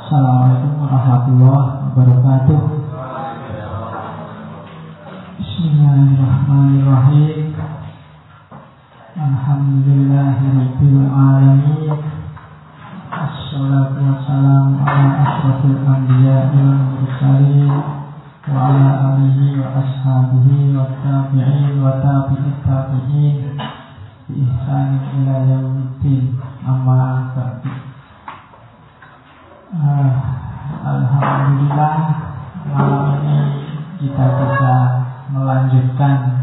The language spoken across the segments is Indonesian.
Assalamualaikum warahmatullahi wabarakatuh. Bismillahirrahmanirrahim. Alhamdulillahirabbil alamin. Assalatu wassalamu ala wa ala alihi wa ashabihi wa tabi'in wa tabi'it tabi'in bi ihsanin ila yaumiddin. Amma ba'du. Uh, Alhamdulillah malam ini kita bisa melanjutkan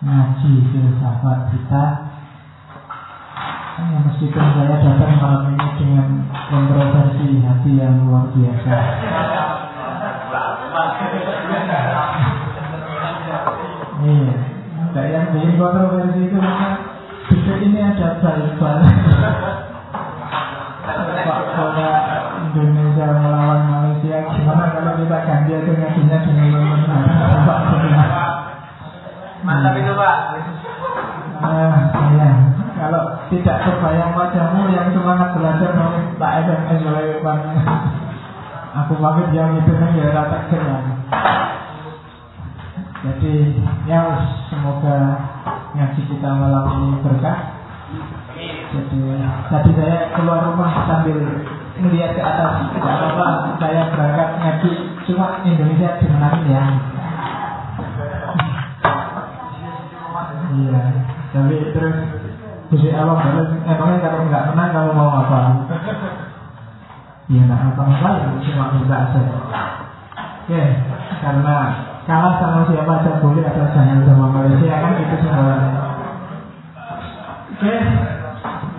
ngaji filsafat kita. Ya, meskipun saya datang malam ini dengan kontroversi hati yang luar biasa. Iya, enggak yang bikin kontroversi itu maka ini ada bal-bal. Pak Kota Indonesia melawan Malaysia Gimana kalau kita ganti aja ngajinya dengan Mantap itu Pak. Ah, iya. Kalau tidak terbayang wajahmu yang semangat belajar oleh Pak SMS oleh Pak. Aku pamit yang itu ya rata keren. Jadi ya semoga ngaji kita malam ini berkah. Jadi tadi saya keluar rumah sambil melihat ke atas. Tidak apa-apa, saya berangkat ngaji cuma Indonesia dimenangin ya. Iya, tapi terus Gusti Allah balas, emangnya kalau nggak menang kalau mau apa? Iya nggak apa-apa ya, cuma minta aja. Oke, karena kalah sama siapa aja boleh atau jangan sama Malaysia kan itu semuanya. Oke,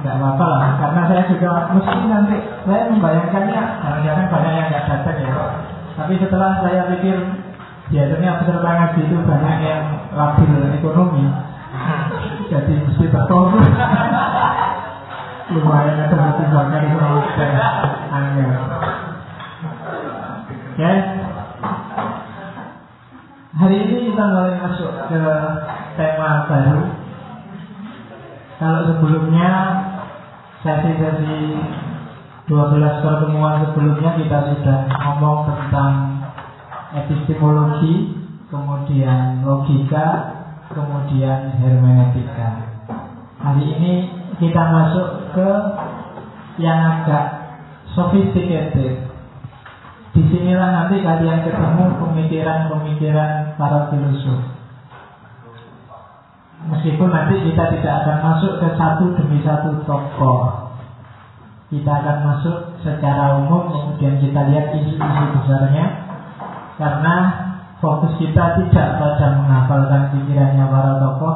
nggak apa-apa lah, karena saya juga mesti nanti saya membayangkannya, jangan-jangan banyak yang nggak datang ya. Tapi setelah saya pikir biasanya peserta ngaji itu banyak yang labil ekonomi, jadi mesti bertemu. Lumayan ada hati bakar sama saya angin oke hari ini kita mulai masuk ke tema baru. Kalau sebelumnya sesi-sesi 12 pertemuan sebelumnya kita sudah ngomong tentang epistemologi kemudian logika kemudian hermeneutika. Hari ini kita masuk ke yang agak sophisticated. Di sinilah nanti kalian ketemu pemikiran-pemikiran para filosof. Meskipun nanti kita tidak akan masuk ke satu demi satu tokoh. Kita akan masuk secara umum, kemudian kita lihat isu-isu besarnya. Karena fokus kita tidak pada menghafalkan pikirannya para tokoh,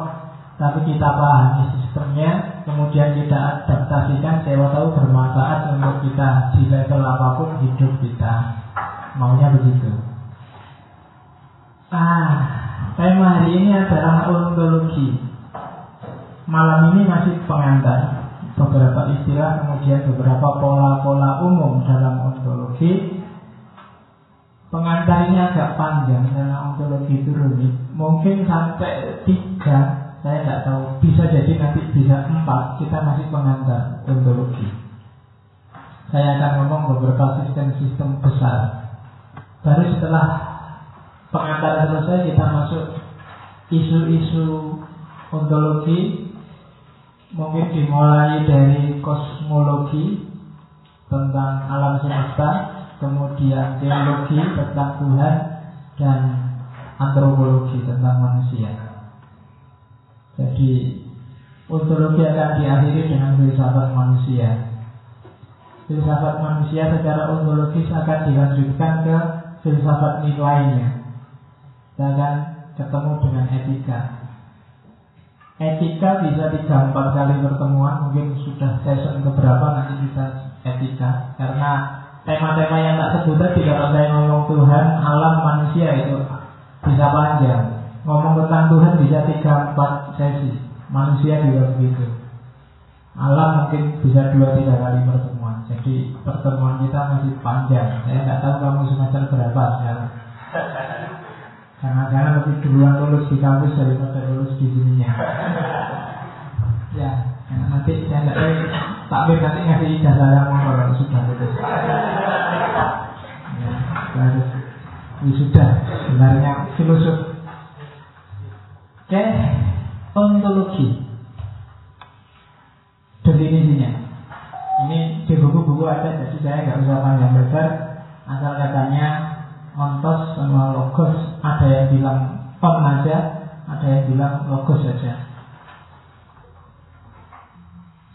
tapi kita pahami sistemnya, kemudian kita adaptasikan, siapa tahu bermanfaat untuk kita di level apa pun hidup kita. Maunya begitu. Ah, tema hari ini adalah ontologi. Malam ini masih pengantar beberapa istilah, kemudian beberapa pola-pola umum dalam ontologi Pengantar ini agak panjang karena ontologi itu rumit. Mungkin sampai tiga, saya tidak tahu. Bisa jadi nanti bisa empat. Kita masih pengantar ontologi. Saya akan ngomong beberapa sistem-sistem besar. Baru setelah pengantar selesai kita masuk isu-isu ontologi. Mungkin dimulai dari kosmologi tentang alam semesta, kemudian teologi tentang Tuhan dan antropologi tentang manusia. Jadi ontologi akan diakhiri dengan filsafat manusia. Filsafat manusia secara ontologis akan dilanjutkan ke filsafat nilainya. Kita akan ketemu dengan etika. Etika bisa tiga empat kali pertemuan, mungkin sudah season keberapa nanti kita etika, karena tema-tema yang tak sebut kalau saya ngomong Tuhan, alam, manusia itu bisa panjang. Ngomong tentang Tuhan bisa tiga empat sesi, manusia juga begitu. Alam mungkin bisa dua tiga kali pertemuan. Jadi pertemuan kita masih panjang. Saya nggak tahu kamu semester berapa sekarang. Jangan-jangan lebih duluan lulus di kampus daripada lulus di sininya. ya, nanti saya tahu takbir nanti ngasih ijazah yang kalau sudah lulus. sudah sebenarnya filosof. Oke, ontologi definisinya. Ini di buku-buku ada, jadi saya nggak usah panjang lebar. Asal katanya ontos sama logos, ada yang bilang on aja, ada yang bilang logos saja.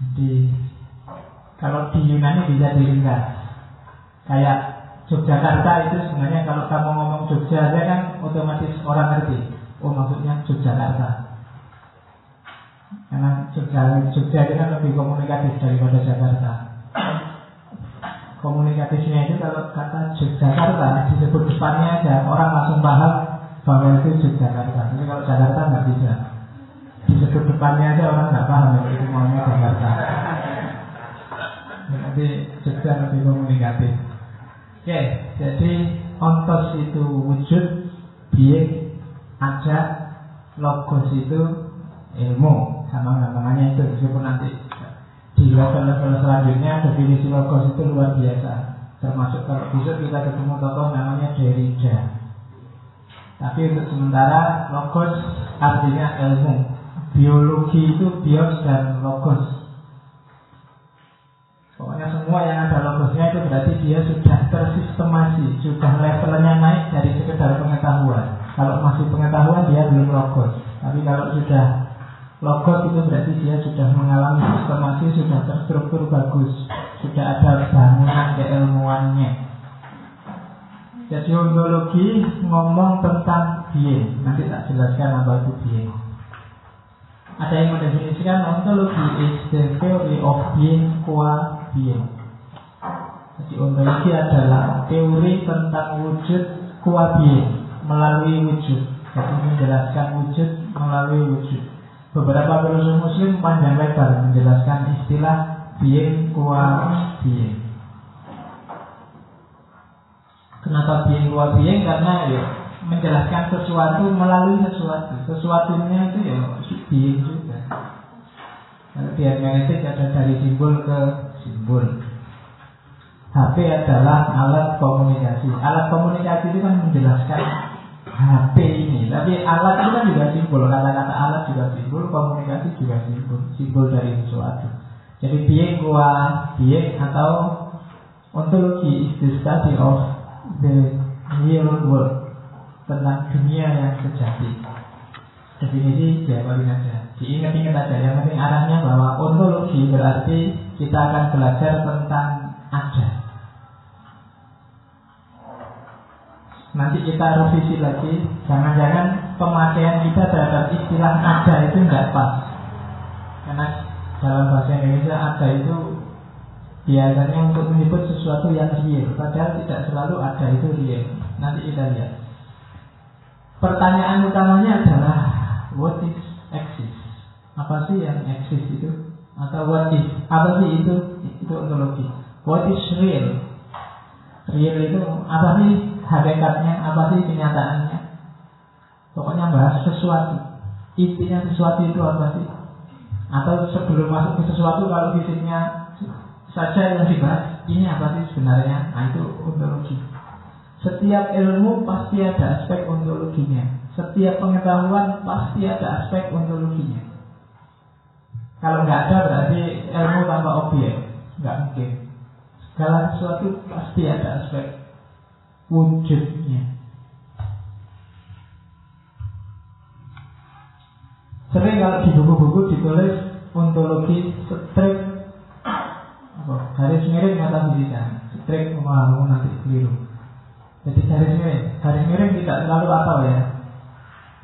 Jadi kalau di Yunani bisa diringkas. Kayak Yogyakarta itu sebenarnya kalau kamu ngomong Jogja aja kan otomatis orang ngerti. Oh maksudnya Yogyakarta. Karena Jogja, Jogja itu kan lebih komunikatif daripada Jakarta. Komunikatifnya itu kalau kata Yogyakarta disebut depannya aja orang langsung paham bahwa itu Yogyakarta. Tapi kalau Jakarta nggak bisa. Disebut depannya aja orang nggak paham kalau itu maunya Jakarta. Jadi Jogja lebih komunikatif. Oke, jadi ontos itu wujud, biik, ada, logos itu ilmu sama namanya itu meskipun nanti di level-level selanjutnya definisi logos itu luar biasa termasuk kalau besok kita ketemu tokoh namanya Derrida tapi untuk sementara logos artinya ilmu biologi itu bios dan logos Pokoknya semua yang ada logosnya itu berarti dia sudah tersistemasi, sudah levelnya naik dari sekedar pengetahuan. Kalau masih pengetahuan dia belum logos. Tapi kalau sudah logos itu berarti dia sudah mengalami sistemasi, sudah terstruktur bagus, sudah ada bangunan keilmuannya. Jadi ontologi ngomong tentang being. Nanti tak jelaskan apa itu being. Ada yang mendefinisikan ontologi is the theory of being qua being. Jadi ontologi adalah teori tentang wujud kuat being melalui wujud. Jadi menjelaskan wujud melalui wujud. Beberapa filosof muslim panjang lebar menjelaskan istilah being kuat being. Kenapa being kuat being? Karena ya menjelaskan sesuatu melalui sesuatu. Sesuatunya itu ya being juga. Kalau di hermeneutik ada dari simbol ke simbol. HP adalah alat komunikasi. Alat komunikasi itu kan menjelaskan HP ini. Tapi alat itu kan juga simbol. Kata-kata alat juga simbol, komunikasi juga simbol. Simbol dari sesuatu. Jadi being gua being atau ontologi is the study of the real world tentang dunia yang sejati. Definisi jawabannya aja. Diingat-ingat aja. Yang penting arahnya bahwa ontologi berarti kita akan belajar tentang ada. Nanti kita revisi lagi. Jangan-jangan pemakaian kita terhadap istilah ada itu nggak pas. Karena dalam bahasa Indonesia ada itu biasanya untuk menyebut sesuatu yang real. Padahal tidak selalu ada itu real. Nanti kita lihat. Pertanyaan utamanya adalah what is exist? Apa sih yang exist itu? Atau what is? Apa sih itu? Itu ontologi. What is real? Real itu apa sih hakikatnya? Apa sih kenyataannya? Pokoknya bahas sesuatu. Intinya sesuatu itu apa sih? Atau sebelum masuk ke sesuatu kalau fisiknya saja yang dibahas, ini apa sih sebenarnya? Nah itu ontologi. Setiap ilmu pasti ada aspek ontologinya. Setiap pengetahuan pasti ada aspek ontologinya. Kalau nggak ada berarti ilmu tanpa objek, nggak mungkin. Segala sesuatu pasti ada aspek wujudnya. Sering kalau di buku-buku ditulis ontologi strip apa, garis miring metafisika. Strip mau nanti keliru. Jadi garis miring, garis miring tidak selalu atau ya.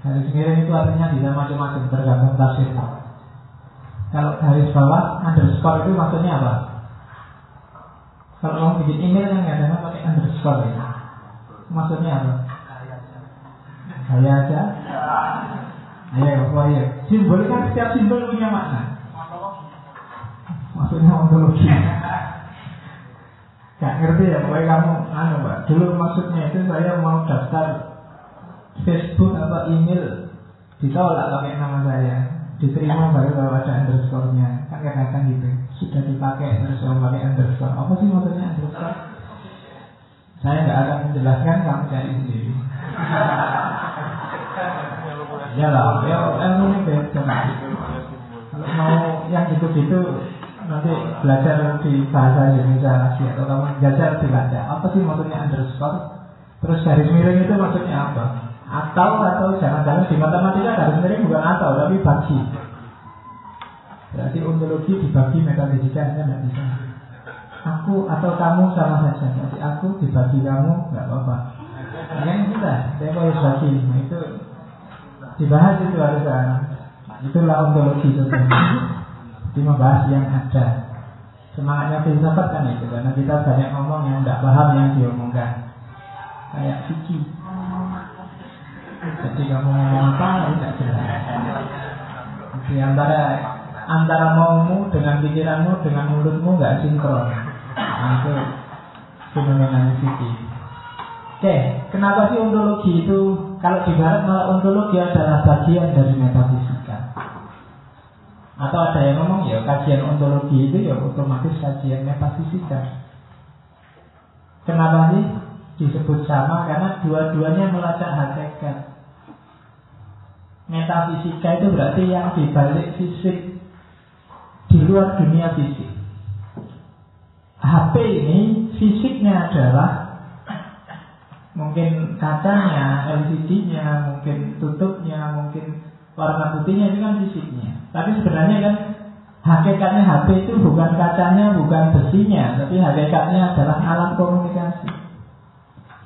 Garis miring itu artinya bisa macam-macam tergantung tafsirnya. Kalau garis bawah underscore itu maksudnya apa? Kalau mau bikin email yang kadang pakai underscore ya. Maksudnya apa? Gaya aja. Ayo, ya? Simbol kan setiap simbol punya makna. Maksudnya ontologi. Gak ngerti ya, pokoknya kamu anu mbak. Dulu maksudnya itu saya mau daftar Facebook atau email ditolak pakai nama saya diterima baru kalau ada underscore-nya kan kadang-kadang gitu sudah dipakai terus orang pakai underscore apa sih maksudnya underscore saya nggak akan menjelaskan kamu cari sendiri Iyalah, ya ilmu ini beda. Kalau mau yang gitu-gitu nanti belajar di bahasa Indonesia lagi atau kamu belajar di Belanda. Apa sih maksudnya underscore? Terus garis miring itu maksudnya apa? Atau atau jangan-jangan di matematika garis miring bukan atau tapi bagi. Berarti ontologi dibagi metafisika kan tidak bisa. Aku atau kamu sama saja. Jadi aku dibagi kamu nggak apa-apa. Yang sudah, saya harus bagi itu dibahas itu harus itulah ontologi sebenarnya. Jadi membahas yang ada. Semangatnya filsafat kan itu karena kita banyak ngomong yang tidak paham yang diomongkan. Kayak fikih. Jadi kamu ngomong apa tidak jelas. Di antara antara maumu dengan pikiranmu dengan mulutmu nggak sinkron. Itu fenomena fikih. Oke, kenapa sih ontologi itu kalau di barat malah ontologi adalah bagian dari metafisika. Atau ada yang ngomong ya kajian ontologi itu ya otomatis kajian metafisika. Kenapa sih disebut sama? Karena dua-duanya melacak hakikat. Metafisika itu berarti yang dibalik fisik di luar dunia fisik. HP ini fisiknya adalah mungkin kacanya, LCD-nya, mungkin tutupnya, mungkin warna putihnya itu kan fisiknya. Tapi sebenarnya kan hakikatnya HP itu bukan kacanya, bukan besinya, tapi hakikatnya adalah alat komunikasi.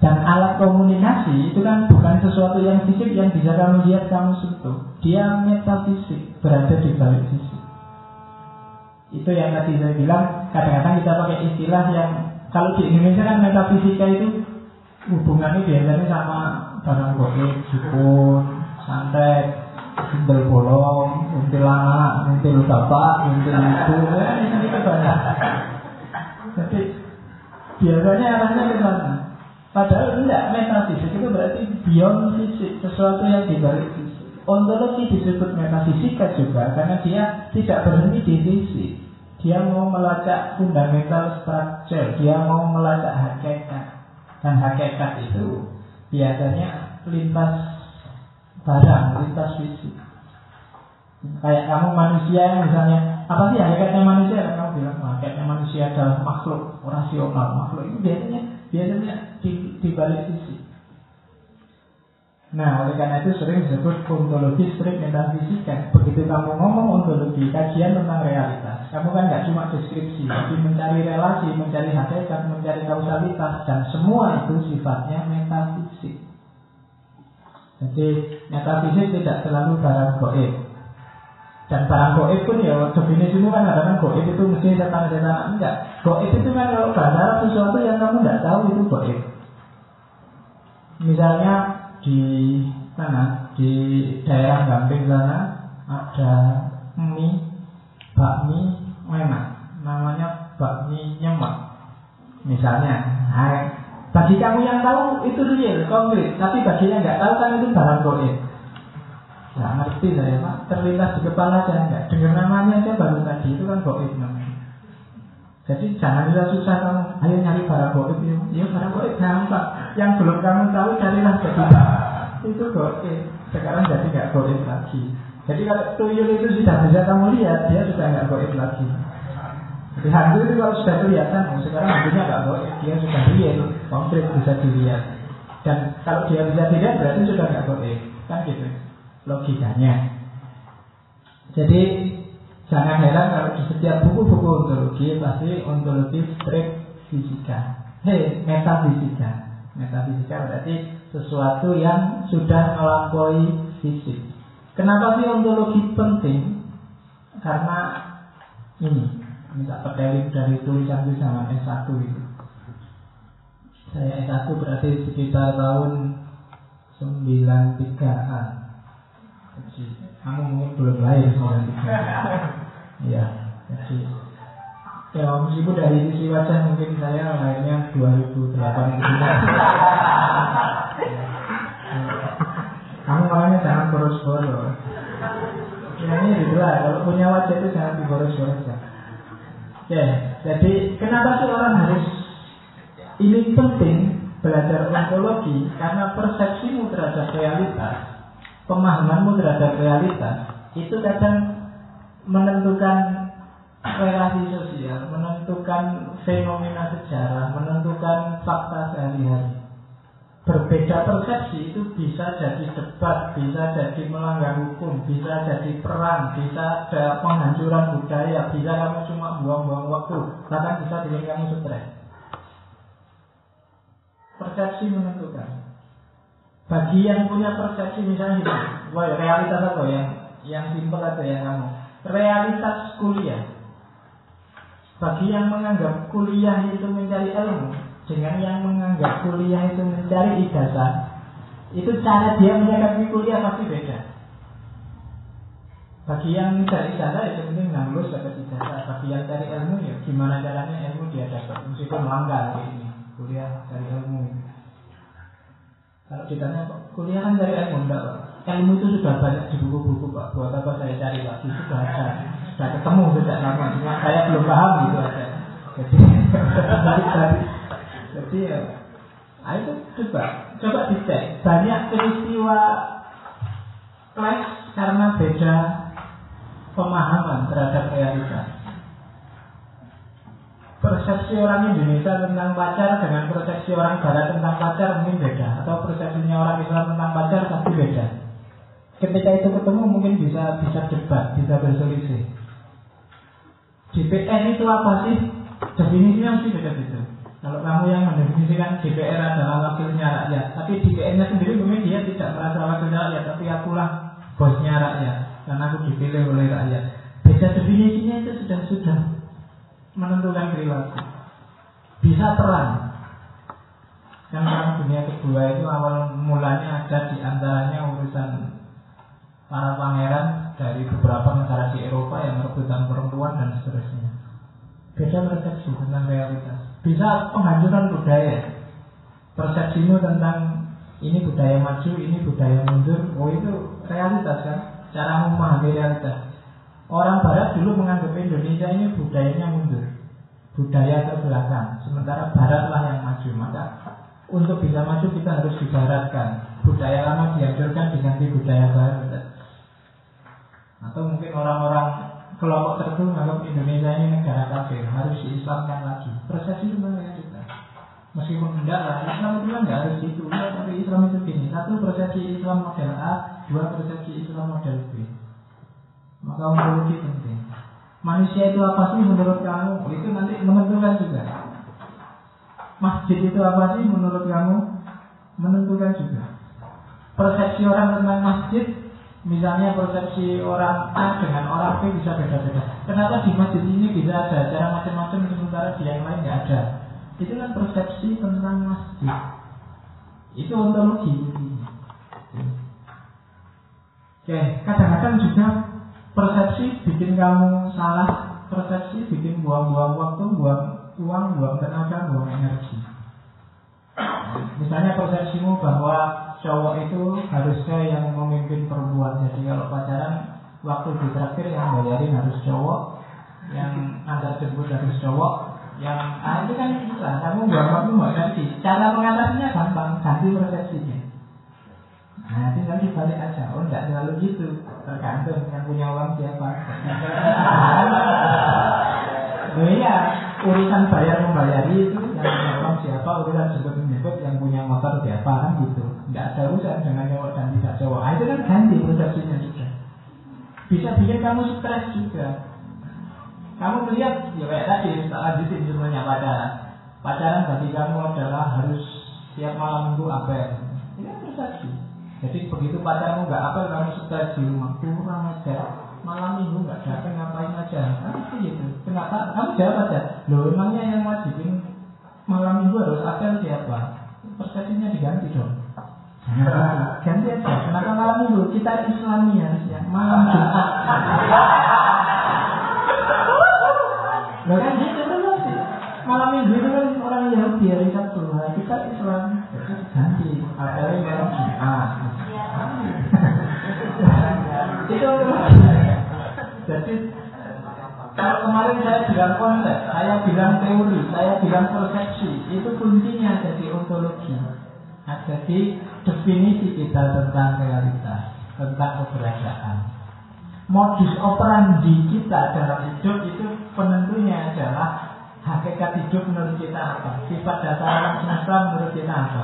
Dan alat komunikasi itu kan bukan sesuatu yang fisik yang bisa kamu lihat, kamu sentuh. Dia metafisik, berada di balik fisik. Itu yang tadi saya bilang, kadang-kadang kita pakai istilah yang kalau di Indonesia kan metafisika itu hubungannya biasanya sama barang goib, dukun, santet, Until bolong, until anak, until bapak, until ibu, ya, ini itu banyak. Jadi biasanya arahnya ke sana. Padahal enggak metafisik itu berarti beyond fisik, sesuatu yang di balik fisik. Ontologi disebut metafisika juga karena dia tidak berhenti di fisik. Dia mau melacak fundamental structure, dia mau melacak hakikat. Dan hakikat itu biasanya lintas barang, lintas fisik. Kayak kamu manusia misalnya, apa sih hakikatnya manusia? Kamu bilang hakikatnya manusia adalah makhluk rasional. Makhluk itu biasanya biasanya di, di balik sisi. Nah, oleh karena itu sering disebut ontologi strip metafisika. Begitu kamu ngomong ontologi, kajian tentang realitas. Kamu kan nggak cuma deskripsi, tapi mencari relasi, mencari hakikat, mencari kausalitas, dan semua itu sifatnya metafisik. Jadi metafisik tidak selalu barang goib. Dan barang goib pun ya definisimu kan kadang goib itu mesti setan-setan enggak. Goib itu kan kalau bahasa sesuatu yang kamu tidak tahu itu goib. Misalnya di mana di daerah Gamping sana ada mie bakmi enak namanya bakmi nyemek misalnya hai bagi kamu yang tahu itu real, konkret. Tapi bagi yang nggak tahu kan itu barang goib. Nggak ngerti saya pak, terlintas di kepala saya nggak. Dengar namanya aja baru tadi itu kan goib. Jadi jangan susah kamu, ayo nyari barang goib ya. Ya barang goib gampang. Yang belum kamu tahu carilah jadi itu goib. Sekarang jadi nggak goib lagi. Jadi kalau tuyul itu sudah bisa kamu lihat, dia sudah nggak goib lagi. Di hantu itu kalau sudah kelihatan, oh, sekarang hantunya nggak boleh, dia sudah real, konkret bisa dilihat. Dan kalau dia bisa dilihat berarti sudah nggak boleh, kan gitu logikanya. Jadi jangan heran kalau di setiap buku-buku ontologi pasti ontologi strip fisika, hei metafisika. Metafisika berarti sesuatu yang sudah melampaui fisik. Kenapa sih ontologi penting? Karena ini minta peteling dari tulisan zaman S1 itu. Saya S1 berarti sekitar tahun 93-an. Jadi, kamu mungkin belum lahir 93 Iya, jadi Ya, meskipun dari sisi wajah mungkin saya lahirnya 2008 itu. Kamu orangnya jangan boros-boros. Ya ini gitu lah, kalau punya wajah itu jangan diboros-boros ya. Ya, jadi kenapa sih orang harus ini penting? belajar ontologi karena persepsimu terhadap realitas, pemahamanmu terhadap realitas itu kadang menentukan relasi sosial, menentukan fenomena sejarah, menentukan fakta sehari-hari. Berbeda persepsi itu bisa jadi debat, bisa jadi melanggar hukum, bisa jadi perang, bisa ada penghancuran budaya, bisa kamu cuma buang-buang waktu, bahkan bisa bikin kamu stres. Persepsi menentukan. Bagi yang punya persepsi misalnya wah realitas apa yang yang simpel aja yang kamu, realitas kuliah bagi yang menganggap kuliah itu mencari ilmu dengan yang menganggap kuliah itu mencari ijazah, itu cara dia menyikapi kuliah pasti beda. Bagi yang mencari ijazah itu penting lulus dapat ijazah. Bagi yang cari ilmu ya gimana caranya ilmu dia dapat meskipun langgar ini kuliah cari ilmu. Kalau ditanya kuliah kan cari ilmu enggak? Ilmu itu sudah banyak di buku-buku pak. Buat apa saya cari lagi? Sudah ada. Sudah ketemu sejak lama cuma saya belum paham gitu aja. Jadi jadi ya nah itu coba coba dicek. Banyak peristiwa clash karena beda pemahaman terhadap realitas persepsi orang Indonesia tentang pacar dengan persepsi orang Barat tentang pacar mungkin beda. Atau persepsinya orang Islam tentang pacar pasti beda ketika itu ketemu mungkin bisa bisa debat bisa berselisih DPR itu apa sih? Definisinya mesti beda-beda. Kalau kamu yang mendefinisikan DPR adalah wakilnya rakyat, tapi DPR-nya sendiri mungkin dia tidak merasa wakilnya rakyat, tapi akulah bosnya rakyat, karena aku dipilih oleh rakyat. Beda definisinya itu sudah sudah menentukan perilaku. Bisa perang. Yang perang dunia kedua itu awal mulanya ada di antaranya urusan para pangeran dari beberapa negara di Eropa yang merebutkan perempuan dan seterusnya. Beda persepsi tentang realitas. Bisa penghancuran budaya. Persepsimu tentang ini budaya maju, ini budaya mundur. Oh itu realitas kan? Cara memahami realitas. Orang Barat dulu menganggap Indonesia ini budayanya mundur. Budaya ke belakang. Sementara Barat lah yang maju. Maka untuk bisa maju kita harus dibaratkan. Budaya lama dihancurkan diganti budaya baru. Atau mungkin orang-orang kelompok tertentu menganggap Indonesia ini negara kafir harus diislamkan lagi. Persepsi itu ya kita. Meskipun enggak lah, Islam itu kan enggak harus itu. Ya, tapi Islam itu gini. Satu persepsi Islam model A, dua persepsi Islam model B. Maka ontologi penting. Manusia itu apa sih menurut kamu? Itu nanti menentukan juga. Masjid itu apa sih menurut kamu? Menentukan juga. Persepsi orang tentang masjid Misalnya persepsi orang A dengan orang B bisa beda-beda. Kenapa di masjid ini bisa ada acara macam-macam sementara di yang lain nggak ada? Itu kan persepsi tentang masjid. Itu ontologi. Oke, kadang-kadang juga persepsi bikin kamu salah, persepsi bikin buang-buang waktu, buang uang, buang tenaga, buang energi. Misalnya persepsimu bahwa cowok itu harusnya yang memimpin perempuan. Jadi kalau pacaran waktu di terakhir yang bayarin harus cowok, yang antar jemput harus cowok, yang ah itu kan bisa. Kamu buat waktu nggak ganti. Cara mengatasinya gampang, ganti persepsinya. Nah, tinggal dibalik aja. Oh, enggak selalu gitu. Tergantung yang punya uang siapa. oh iya, urusan bayar membayari itu yang punya uang siapa, urusan jemput menjemput yang punya motor siapa kan gitu. Nggak ada urusan dengan cowok dan tidak cowok. Nah, itu kan ganti persepsinya juga. Bisa bikin kamu stres juga. Kamu melihat ya kayak tadi tak lanjutin semuanya pacaran. Pacaran bagi kamu adalah harus tiap malam minggu apa Ini kan persepsi. Jadi begitu pacarmu nggak apa kamu stres di rumah kurang aja malam minggu nggak datang ngapain aja kan gitu kenapa kamu jawab aja loh emangnya yang wajibin malam minggu harus apel siapa persepsinya diganti dong ganti aja kenapa malam minggu? Kita islami harusnya. Malam jumat. Loh kan terus sih. Malam minggu itu kan orang Yahudi hari Sabtu nah, kita Islam. Ganti. Apelnya malam jumat. Itu jadi Kalau kemarin saya bilang konsep, saya bilang teori, saya bilang persepsi, itu kuncinya jadi ontologi. Jadi definisi kita tentang realitas, tentang keberadaan. Modus operandi kita dalam hidup itu penentunya adalah hakikat hidup menurut kita apa, sifat dasar alam semesta menurut kita apa.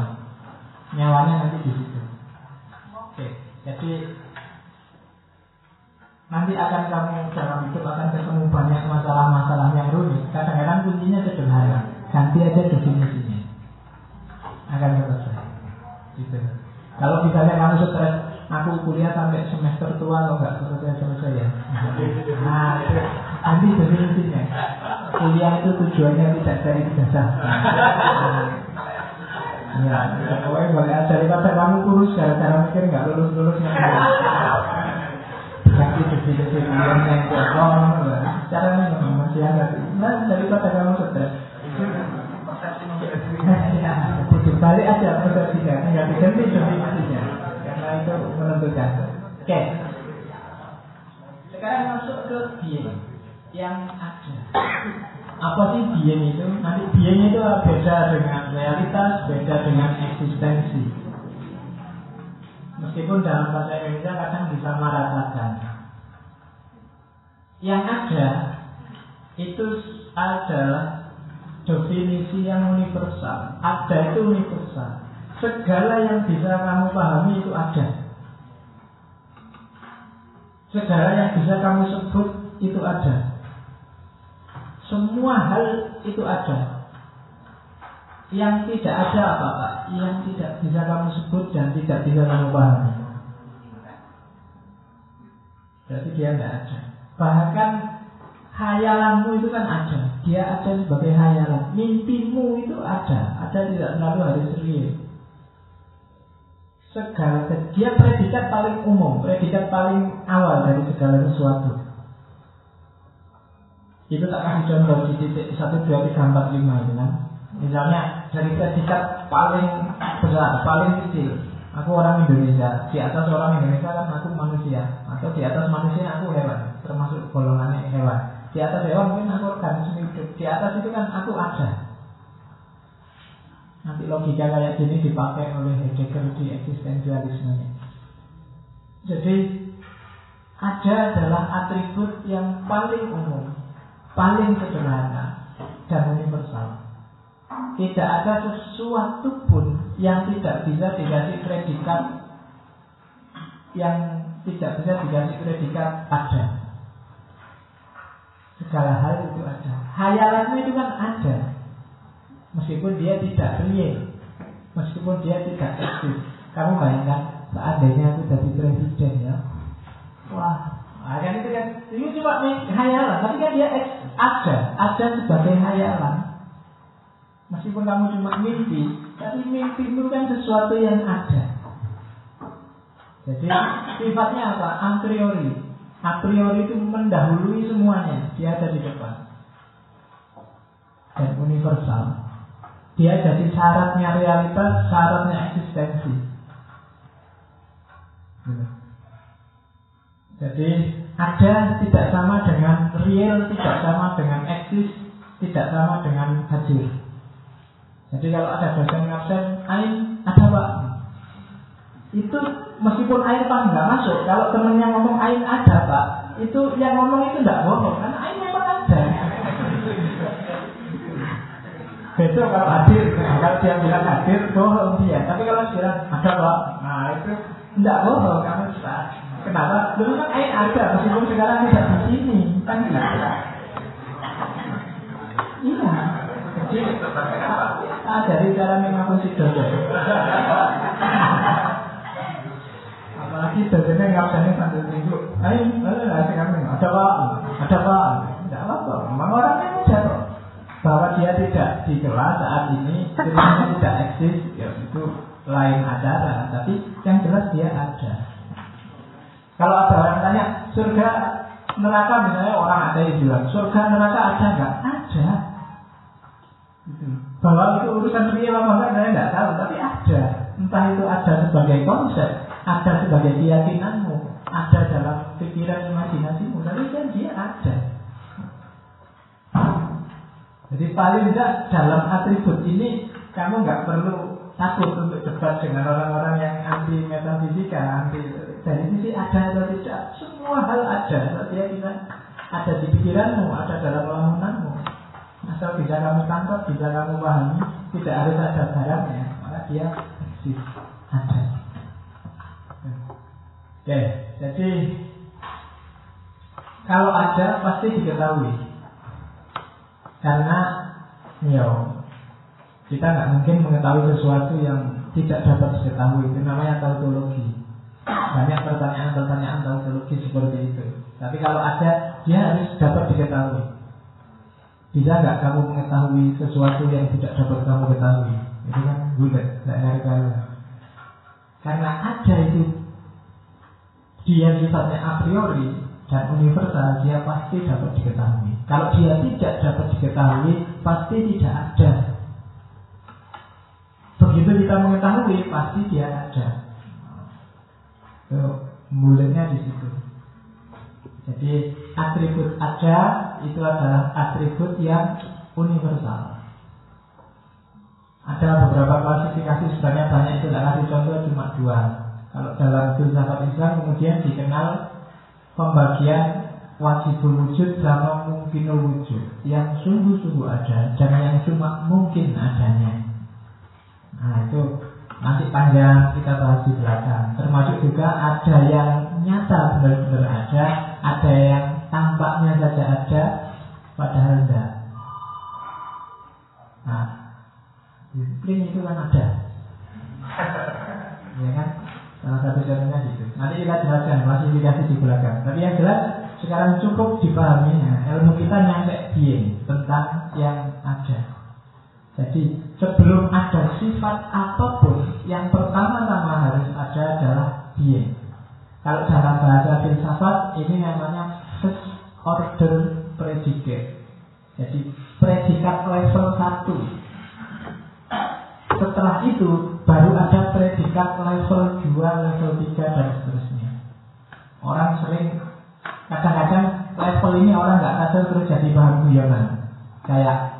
Nyawanya nanti di situ. Oke, jadi nanti akan kamu dalam hidup akan ketemu banyak masalah-masalah yang rumit. Kadang-kadang kuncinya sederhana, ganti aja definisinya, akan selesai. Gitu. Kalau misalnya kamu stres, aku kuliah sampai semester tua atau enggak selesai selesai ya. Nah, nanti definisinya. Kuliah itu tujuannya tidak cari ijazah. Ya, pokoknya boleh daripada kamu kurus gara-gara mikir nggak lulus lulus Kasih definisi kuliah yang kosong, caranya masih ada. Nah, daripada kamu stres. Dibalik aja persepsinya, tinggal diganti definisinya karena itu menentukan. Oke, sekarang masuk ke being yang ada. Apa sih being itu? Nanti being itu beda dengan realitas, beda dengan eksistensi. Meskipun dalam bahasa Indonesia kadang bisa meratakan. Yang ada itu adalah definisi yang universal. Ada itu universal. Segala yang bisa kamu pahami itu ada. Segala yang bisa kamu sebut itu ada. Semua hal itu ada. Yang tidak ada apa Pak? Yang tidak bisa kamu sebut dan tidak bisa kamu pahami. Berarti dia tidak ada. Bahkan Hayalanmu itu kan ada Dia ada sebagai hayalan. Mimpimu itu ada. Ada tidak? Selalu harus real Segala Dia predikat paling umum Predikat paling awal dari segala sesuatu. Itu tak kasih contoh di titik 1, 2, 3, 4, 5 itu kan? Misalnya dari predikat paling besar, paling kecil. Aku orang Indonesia. Di atas orang Indonesia kan aku manusia. Atau di atas manusia aku hewan. Termasuk golongannya hewan di atas hewan mungkin aku organisme hidup. Di atas itu kan aku ada. Nanti logika kayak gini dipakai oleh Heidegger di eksistensialisme. Jadi ada adalah atribut yang paling umum, paling sederhana dan universal. Tidak ada sesuatu pun yang tidak bisa dikasih predikat yang tidak bisa dikasih predikat ada. Segala hal itu ada. Hayalanmu itu kan ada. Meskipun dia tidak real. Meskipun dia tidak eksis. Kamu bayangkan, seandainya aku jadi presiden ya. Wah, kan itu kan, itu cuma hayalan. Tapi kan dia ada. Ada sebagai hayalan. Meskipun kamu cuma mimpi, tapi mimpi itu kan sesuatu yang ada. Jadi sifatnya apa? A priori a priori itu mendahului semuanya. Dia ada di depan. Dan universal. Dia jadi syaratnya realitas, syaratnya eksistensi. Jadi ada tidak sama dengan real, tidak sama dengan eksis, tidak sama dengan hadir. Jadi kalau ada dosen ngabsen, ain ada pak. Itu meskipun air pak nggak masuk, kalau temennya ngomong air ada pak, itu yang ngomong itu nggak bohong, karena air memang ada. Besok kalau hadir, kalau dia bilang hadir, bohong dia. Tapi kalau bilang ada pak, nah itu nggak bohong, kamu bisa. Kenapa? Dulu kan air ada, meskipun sekarang tidak di sini, kan gitu. Iya. Jadi, ah, dari cara memang si apalagi dosennya ngabsennya sambil minggu ayo ayo ada kami ada pak ada pak tidak apa-apa. Memang orangnya muda bahwa dia tidak di kelas saat ini dirinya tidak eksis. Ya itu lain acara tapi yang jelas dia ada. Kalau ada orang tanya surga neraka? Misalnya orang ada yang bilang surga neraka ada nggak? Ada. Gitu. bahwa itu urusan real apa enggak saya tidak tahu. Tapi ada. Entah itu ada sebagai konsep ada sebagai keyakinanmu, ada dalam pikiran imajinasimu, tapi kan dia ada. Jadi paling tidak dalam atribut ini kamu nggak perlu takut untuk debat dengan orang-orang yang anti metafisika, anti dari sisi ada atau tidak, semua hal ada. Dia bisa ada di pikiranmu, ada dalam lamunanmu. Asal bisa kamu tangkap, bisa kamu pahami, tidak harus ada barangnya, maka dia eksis, ada. Oke, jadi kalau ada pasti diketahui. Karena ya kita nggak mungkin mengetahui sesuatu yang tidak dapat diketahui. Itu namanya tautologi. Banyak pertanyaan-pertanyaan tautologi seperti itu. Tapi kalau ada, dia harus dapat diketahui. Bisa nggak kamu mengetahui sesuatu yang tidak dapat kamu ketahui? Itu kan bulat, tidak Karena ada itu dia sifatnya a priori dan universal, dia pasti dapat diketahui. Kalau dia tidak dapat diketahui, pasti tidak ada Begitu kita mengetahui, pasti dia ada. So, mulanya di situ. Jadi atribut ada itu adalah atribut yang universal. Ada beberapa klasifikasi sebenarnya banyak itu tidak kasih contoh cuma dua. Kalau dalam filsafat Islam kemudian dikenal pembagian wajibul wujud sama mungkinul wujud yang sungguh-sungguh ada dan yang cuma mungkin adanya. Nah itu nanti panjang kita bahas di belakang. Termasuk juga ada yang nyata benar-benar ada, ada yang tampaknya saja ada, padahal tidak. Nah, disiplin itu kan ada. ya kan? Salah satu contohnya gitu. Nanti kita jelaskan klasifikasi di belakang. Tapi yang jelas sekarang cukup dipahaminya ilmu kita nyampe being tentang yang ada. Jadi sebelum ada sifat apa pun, yang pertama-tama harus ada adalah being. Kalau dalam bahasa filsafat ini namanya first order predicate. Jadi predikat level 1. Setelah itu baru ada predikat level 2, level 3 dan seterusnya. Orang sering kadang-kadang level ini orang nggak sadar terus jadi bahan guyonan. Kayak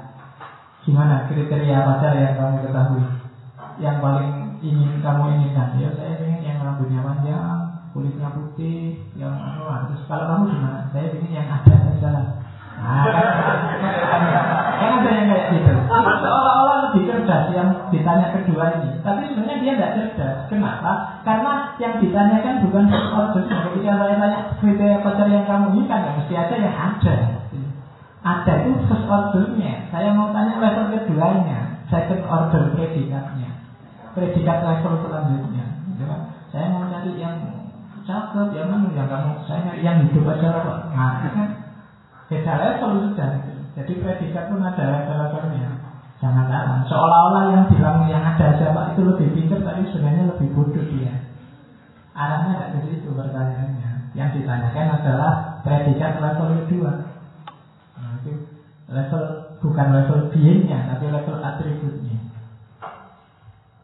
Gimana kriteria pacar yang kamu ketahui? Yang paling ingin kamu inginkan? Ya saya ingin yang rambutnya panjang, kulitnya putih, yang anu terus kalau kamu gimana? Saya ingin yang ada saja. Nah, kan, kan ada yang kayak gitu. Seolah-olah lebih cerdas yang ditanya kedua ini. Tapi sebenarnya dia tidak cerdas. Kenapa? Karena yang ditanyakan bukan soal Ketika saya tanya kriteria pacar yang kamu inginkan, ya mesti aja yang ada. Ada itu first ordernya. Saya mau tanya level keduanya, second order predikatnya, predikat level selanjutnya. Ya kan? Saya mau cari yang cakep, yang mana yang kamu, saya yang hidup aja lah. Nah, kan beda level sudah. Jadi predikat pun ada level-levelnya. Jangan salah. Seolah-olah yang bilang yang ada siapa itu lebih pintar, tapi sebenarnya lebih bodoh dia. Arahnya tidak ke situ pertanyaannya. Yang ditanyakan adalah predikat level kedua level bukan level beingnya tapi level atributnya.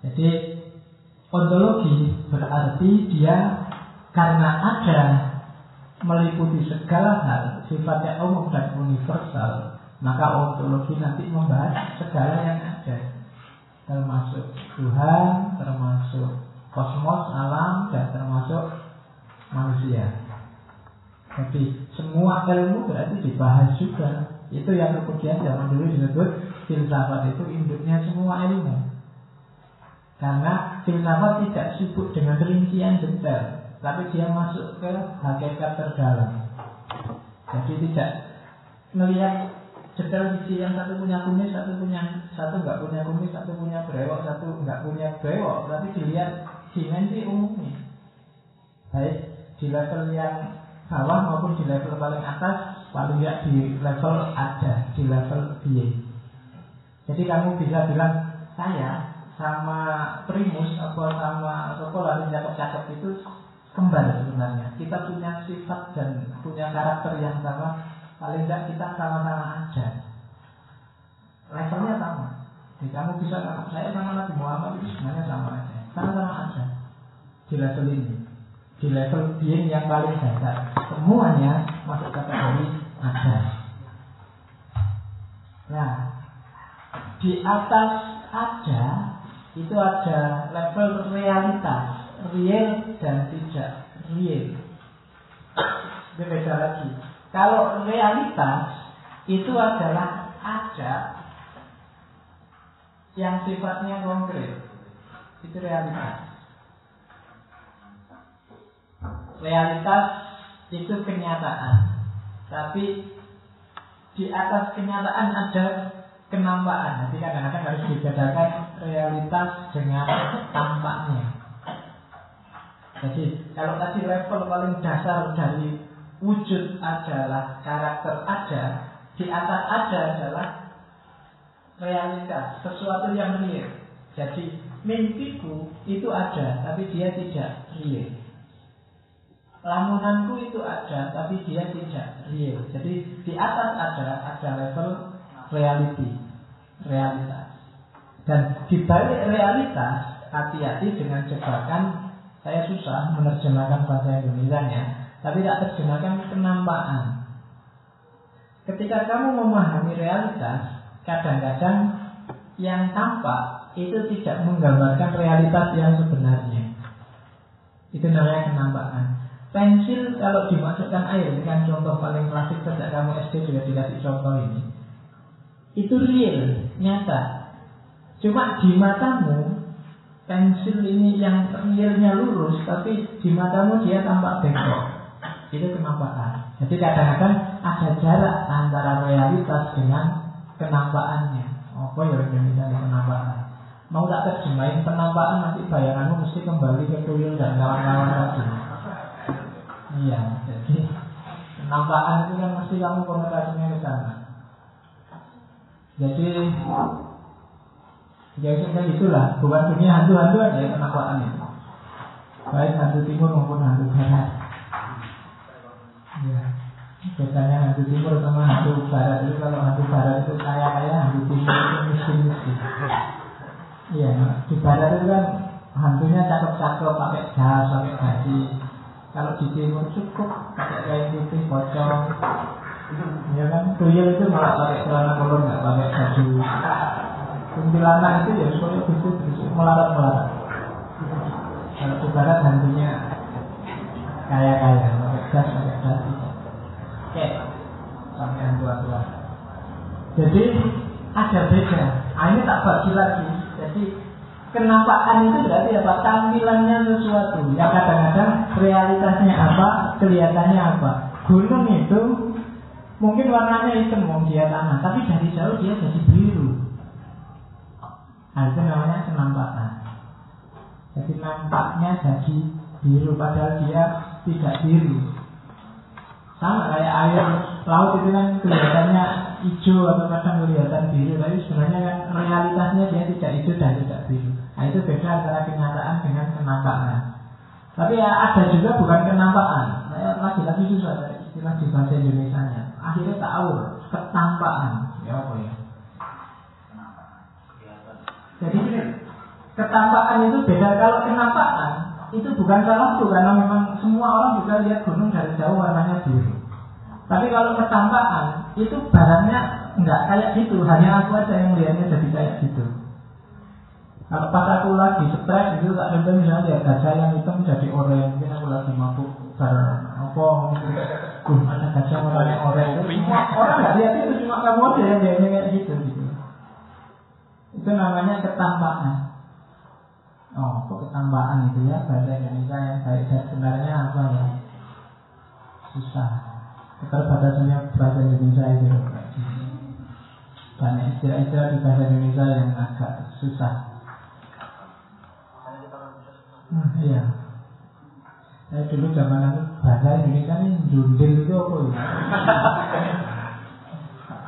Jadi ontologi berarti dia karena ada meliputi segala hal sifatnya umum dan universal maka ontologi nanti membahas segala yang ada termasuk Tuhan, termasuk kosmos, alam, dan termasuk manusia. Jadi semua ilmu berarti dibahas juga itu yang kemudian zaman dulu disebut filsafat itu induknya semua ilmu. Karena filsafat tidak sibuk dengan rincian detail, tapi dia masuk ke hakikat terdalam. Jadi tidak melihat detail sisi yang satu punya kumis, satu punya satu nggak punya kumis, satu punya brewok, satu nggak punya brewok, tapi dilihat dimensi umumnya. Baik di level yang bawah maupun di level paling atas paling tidak di level ada di level being jadi kamu bisa bilang saya sama primus atau sama sekolah yang cakep-cakep itu kembar sebenarnya. Kita punya sifat dan punya karakter yang sama paling tidak kita sama-sama ada levelnya sama. Jadi kamu bisa saya sama Nabi Muhammad itu sebenarnya sama aja. Sama-sama ada di level ini. Di level being yang paling dasar. Semuanya masuk kategori ada. Nah, di atas ada itu ada level realitas, real dan tidak real. Itu beda lagi. Kalau realitas itu adalah ada yang sifatnya konkret. Itu realitas. Realitas itu kenyataan. Tapi di atas kenyataan ada kenampakan. Jadi kadang-kadang harus dibedakan realitas dengan tampaknya. Jadi kalau tadi level paling dasar dari wujud adalah karakter ada, di atas ada adalah realitas, sesuatu yang real. Jadi mimpiku itu ada, tapi dia tidak real. Lamunanku itu ada, tapi dia tidak real. Jadi di atas ada, ada level reality, realitas. Dan di balik realitas, hati-hati dengan jebakan. Saya susah menerjemahkan bahasa Indonesia-nya, tapi tak terjemahkan kenampakan. Ketika kamu memahami realitas, kadang-kadang yang tampak itu tidak menggambarkan realitas yang sebenarnya. Itu namanya kenampakan. Pensil kalau dimasukkan air, ini kan contoh paling klasik sejak kamu SD juga dikasih contoh ini. Itu real, nyata. Cuma di matamu, pensil ini yang realnya lurus, tapi di matamu dia tampak bengkok. Itu kenampakan. Jadi kadang-kadang ada jarak antara realitas dengan kenampakannya. Oh, ya Indonesia kenampakan. Mau tak terjemahin penampakan nanti bayanganmu mesti kembali ke tuyul dan kawan-kawan lagi. Iya, jadi penampakan itu kan mesti kamu konotasinya ke sana. Jadi ya itulah, bukan dunia hantu-hantu aja ya penampakan itu. Baik hantu timur maupun hantu barat. Hantu timur sama hantu barat itu kalau hantu barat itu kaya-kaya, hantu timur itu miskin-miskin. Iya, di barat itu kan hantunya cakep-cakep pakai jas, pakai gaji, kalau di timur cukup pakai kain putih pocong. Ya kan, tuyul itu malah pakai celana kolor nggak pakai baju. Kuntilanak itu ya soalnya gitu terus melarat melarat. Kalau di barat hantunya kaya kaya pakai gas pakai gas. Jadi ada beda. Ah, ini tak bagi lagi. Jadi Kenampakan itu berarti apa? Tampilannya sesuatu. Yang kadang-kadang realitasnya apa, kelihatannya apa. Gunung itu mungkin warnanya hitam mau dia tanah, tapi dari jauh dia jadi biru. Nah, itu namanya kenampakan. Jadi nampaknya jadi biru padahal dia tidak biru. Sama kayak air laut itu kan kelihatannya hijau atau kadang kelihatan biru, tapi sebenarnya kan realitasnya dia tidak hijau dan tidak biru. Nah itu beda antara kenyataan dengan kenampakan. Tapi ya ada juga bukan kenampakan. Saya lagi-lagi susah dari istilah di bahasa Indonesia nya. Akhirnya tahu ketampaan. Ya apa ya? Jadi ketampaan itu beda kalau kenampakan itu bukan salah tuh karena memang semua orang bisa lihat gunung dari jauh warnanya biru. Tapi kalau ketampaan itu barangnya nggak kayak gitu, hanya aku aja yang melihatnya jadi kayak gitu. Kalau pas aku lagi stres itu tak contoh misalnya lihat gajah yang hitam jadi oranye, mungkin aku lagi mabuk bareng apa mungkin uh, ada gajah warnanya oranye. Semua orang nggak lihat itu cuma kamu aja yang lihatnya kayak gitu gitu. Itu namanya ketampaan. Oh, kok ketampaan itu ya bahasa Indonesia yang baik dan sebenarnya apa ya? Susah keterbatasannya bahasa Indonesia itu banyak istilah-istilah di bahasa Indonesia yang agak susah. Hmm, iya. Saya dulu zaman itu bahasa Indonesia ini jundil itu apa ya?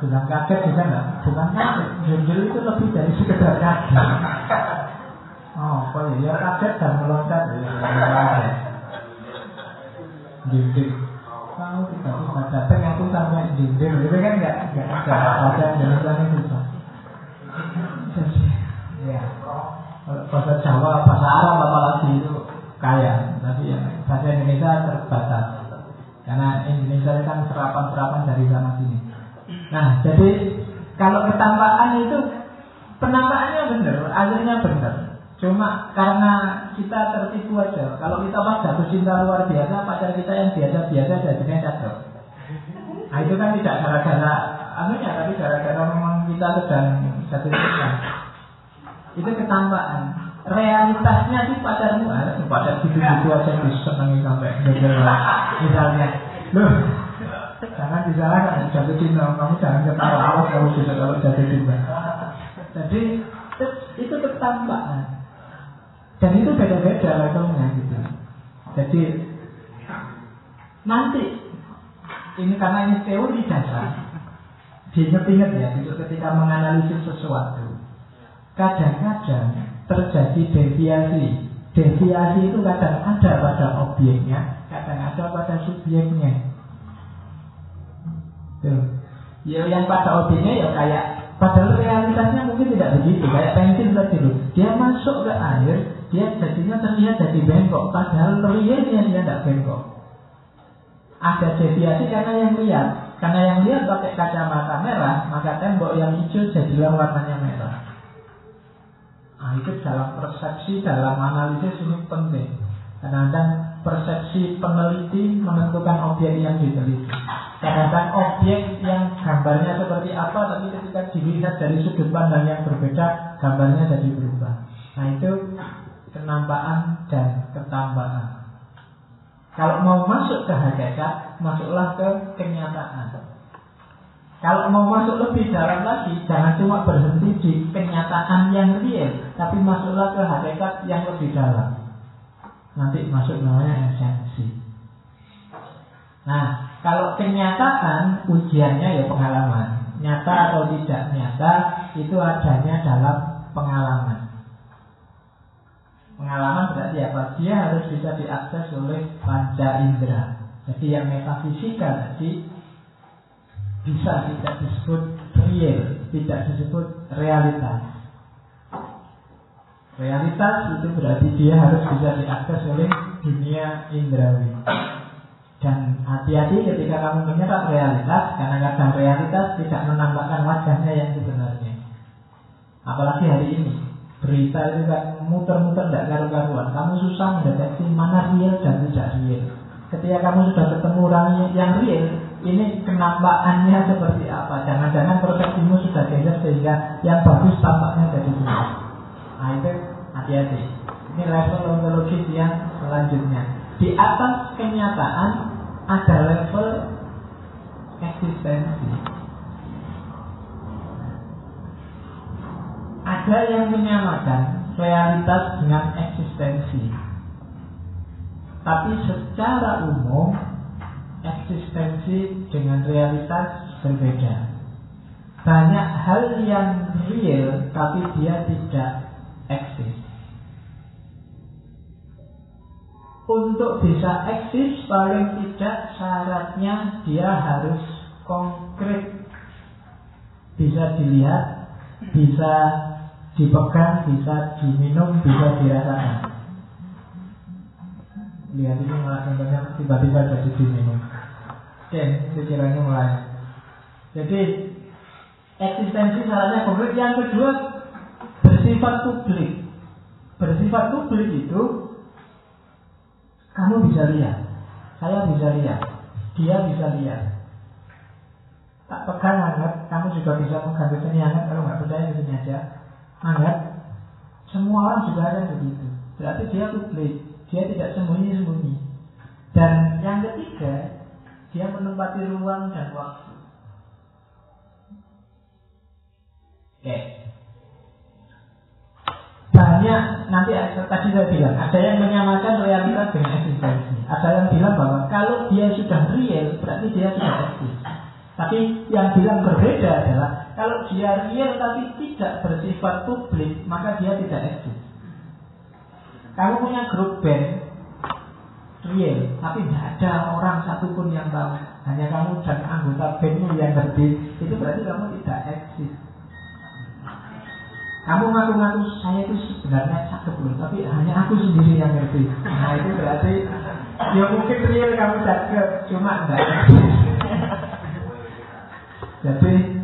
Bilang kaget juga enggak? Bukan kaget, jundil itu lebih dari sekedar kaget. Oh, apa ya? Ya kaget dan meloncat. Jundil kamu tidak bisa datang aku sampai dinding itu kan nggak nggak ada Indonesia ini susah ya bahasa Jawa bahasa Arab apalagi itu kaya tapi ya bahasa Indonesia terbatas karena Indonesia kan serapan-serapan dari sana sini nah jadi kalau ketampaan itu Penampakannya benar, akhirnya benar. Cuma karena kita tertipu aja. Kalau kita pas jatuh cinta luar biasa, pacar kita yang biasa-biasa jadinya cakep. Nah itu kan tidak gara-gara anunya, tapi gara-gara memang kita sedang jatuh cinta. Itu ketampaan. Realitasnya sih pacarmu ah, pacar gitu-gitu aja disenangi sampai misalnya. Loh, jangan disalahkan jatuh cinta. Kamu jangan ketawa awas kamu bisa kalau jatuh cinta. Jadi itu ketampaan. Dan itu beda-beda levelnya gitu. Jadi nanti ini karena ini teori dasar diingat-ingat ya itu ketika menganalisis sesuatu kadang-kadang terjadi deviasi deviasi itu kadang ada pada objeknya kadang ada pada subjeknya Tuh. Ya yang pada objeknya ya kayak Padahal realitasnya mungkin tidak begitu Kayak pensil tadi loh Dia masuk ke air dia jadinya terlihat jadi bengkok. Padahal realnya dia tidak bengkok. Ada deviasi karena yang lihat karena yang lihat pakai kacamata merah maka tembok yang hijau jadilah warnanya merah. Nah itu dalam persepsi dalam analisis ini penting. Kadang-kadang persepsi peneliti menentukan objek yang diteliti. Kadang-kadang objek yang gambarnya seperti apa tapi ketika dilihat dari sudut pandang yang berbeda gambarnya jadi berubah. Nah itu kenampaan dan ketambahan. Kalau mau masuk ke hakikat, masuklah ke kenyataan. Kalau mau masuk lebih dalam lagi, jangan cuma berhenti di kenyataan yang real, tapi masuklah ke hakikat yang lebih dalam. Nanti masuk namanya esensi. Nah, kalau kenyataan ujiannya ya pengalaman. Nyata atau tidak nyata itu adanya dalam pengalaman. Pengalaman berarti apa? Dia harus bisa diakses oleh panca indera. Jadi yang metafisika tadi bisa tidak disebut real, tidak disebut realitas. Realitas itu berarti dia harus bisa diakses oleh dunia indrawi. Dan hati-hati ketika kamu menyerap realitas, karena kadang realitas tidak menambahkan wajahnya yang sebenarnya. Apalagi hari ini, berita itu kan muter-muter tidak karu-karuan. Kamu susah mendeteksi mana real dan tidak real. Ketika kamu sudah ketemu orang yang real, ini kenampakannya seperti apa? Jangan-jangan persepsimu sudah geser sehingga yang bagus tampaknya jadi semua. Nah itu hati-hati. Ini level ontologis yang selanjutnya. Di atas kenyataan ada level eksistensi. Ada yang menyamakan realitas dengan eksistensi. Tapi secara umum eksistensi dengan realitas berbeda. Banyak hal yang real tapi dia tidak eksis. Untuk bisa eksis paling tidak syaratnya dia harus konkret bisa dilihat, bisa dipegang, bisa diminum, bisa dirasakan. Lihat ini malah contohnya tiba-tiba jadi diminum. Oke, pikirannya mulai. Jadi eksistensi salahnya konkret. Yang kedua bersifat publik. Bersifat publik itu kamu bisa lihat, saya bisa lihat, dia bisa lihat. Tak pegang hangat, kamu juga bisa pegang di sini hangat. Kalau nggak percaya di sini aja. Anggap semua orang juga ada begitu. Berarti dia publik, dia tidak sembunyi-sembunyi. Dan yang ketiga, dia menempati ruang dan waktu. Oke. Banyak nanti tadi saya bilang ada yang menyamakan realitas dengan eksistensi. Ada yang bilang bahwa kalau dia sudah real berarti dia sudah eksis. Tapi yang bilang berbeda adalah kalau dia real tapi tidak bersifat publik, maka dia tidak eksis. Kamu punya grup band real, tapi tidak ada orang satupun yang tahu. Hanya kamu dan anggota bandmu yang ngerti. Itu berarti kamu tidak eksis. Kamu ngaku-ngaku saya itu sebenarnya cakep loh, tapi hanya aku sendiri yang ngerti. Nah itu berarti ya mungkin real kamu cakep, cuma enggak. Jadi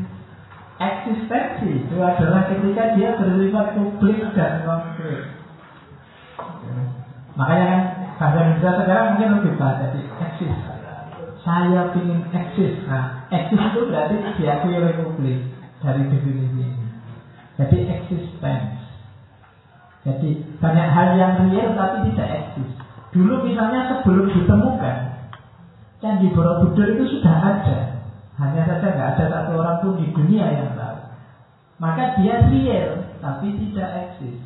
eksistensi itu adalah ketika dia bersifat publik dan konkret. Makanya kan bahasa Indonesia sekarang mungkin lebih baik jadi eksis. Saya ingin eksis. Nah, eksis itu berarti diakui oleh publik dari definisi ini. Jadi existence. Jadi banyak hal yang real tapi tidak eksis. Dulu misalnya sebelum ditemukan Candi Borobudur itu sudah ada. Hanya saja nggak ada satu orang pun di dunia yang tahu. Maka dia real tapi tidak eksis.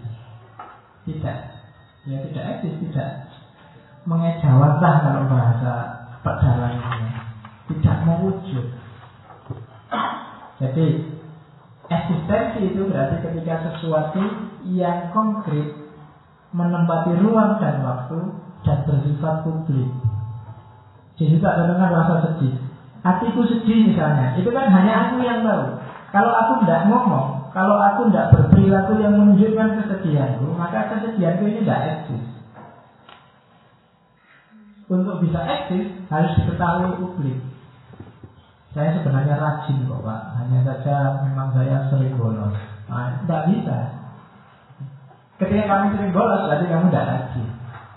Tidak. Ya tidak eksis, tidak mengejawantah kalau bahasa pedalangannya. Tidak mewujud. Jadi eksistensi itu berarti ketika sesuatu yang konkret menempati ruang dan waktu dan bersifat publik. Jadi tak dengan rasa sedih. Hatiku sedih misalnya, itu kan hanya aku yang tahu. Kalau aku tidak ngomong, kalau aku tidak berperilaku yang menunjukkan kesedihanku, maka kesedihanku ini tidak eksis. Untuk bisa eksis harus diketahui publik. Saya sebenarnya rajin kok Pak, hanya saja memang saya sering bolos. Nah, tidak bisa. Ketika kamu sering bolos, berarti kamu tidak rajin.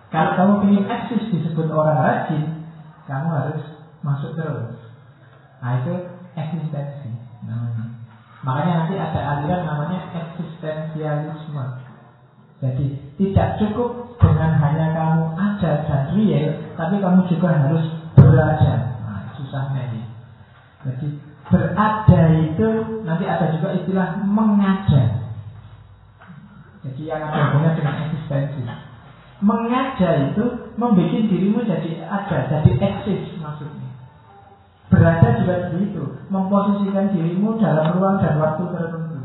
Kalau kamu ingin eksis disebut orang rajin, kamu harus masuk terus. Nah itu eksistensi namanya. Makanya nanti ada aliran namanya eksistensialisme. Jadi tidak cukup dengan hanya kamu ada dan real, tapi kamu juga harus berada. Nah, susahnya ini. Jadi berada itu nanti ada juga istilah mengada. Jadi yang ada hubungannya dengan eksistensi. Mengada itu membuat dirimu jadi ada, jadi eksis maksudnya. Berada juga begitu, memposisikan dirimu dalam ruang dan waktu tertentu.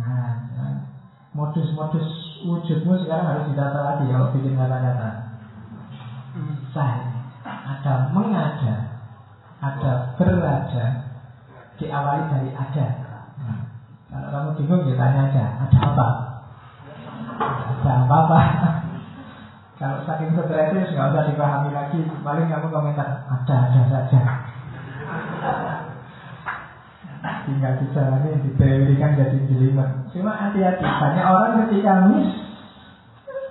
Nah, nah, modus-modus wujudmu sekarang harus ditata lagi kalau bikin kata-kata. Ada mengada, ada berada, diawali dari ada. Nah, kalau kamu bingung, ya tanya aja, ada apa? Ada apa-apa. Kalau saking stresnya nggak usah dipahami lagi, paling kamu komentar ada-ada saja. Tinggal dijalani, diteorikan jadi jelimet. Cuma hati-hati, banyak orang ketika miss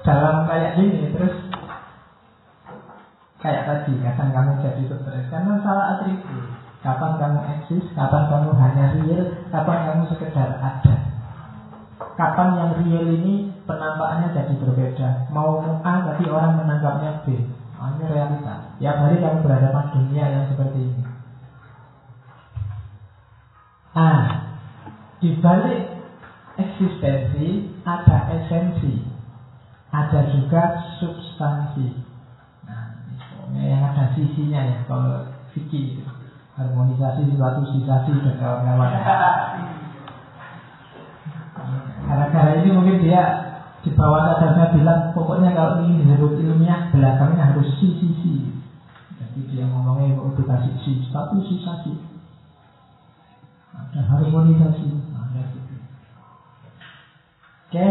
dalam kayak gini, terus kayak tadi, kadang kamu jadi stres karena salah atribut. Kapan kamu eksis, kapan kamu hanya real, kapan kamu sekedar ada. Kapan yang real ini penampakannya berbeda. Mau A tapi orang menanggapnya B. Oh, ini realita. Ya hari kamu berhadapan dunia yang seperti ini. A. Di balik eksistensi ada esensi, ada juga substansi. Nah, ini yang ada sisinya ya kalau fikih itu harmonisasi suatu sisasi dan kawan-kawan. Gara-gara ini mungkin dia di bawah sadarnya bilang pokoknya kalau ingin disebut ilmiah belakangnya harus si si si jadi dia ngomongnya mau dikasih si satu si satu. Ada harmonisasi. Ada gitu. Oke.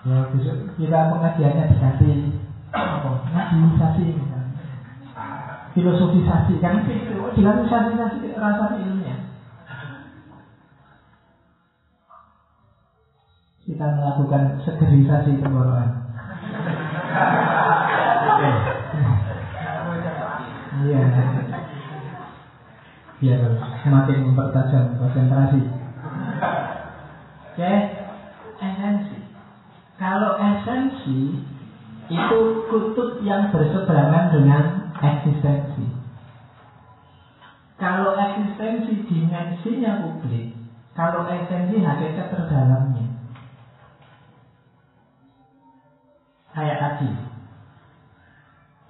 Ya besok kita pengajiannya diganti. Apa? Ngajiisasi misalnya filosofisasi. Kan itu diganti rasa kita melakukan segerisasi tenggorokan. Iya. Biar semakin mempertajam konsentrasi. Oke, esensi. Kalau esensi itu kutub yang berseberangan dengan eksistensi. Kalau eksistensi dimensinya publik, kalau esensi hakikat terdalamnya. Kayak tadi.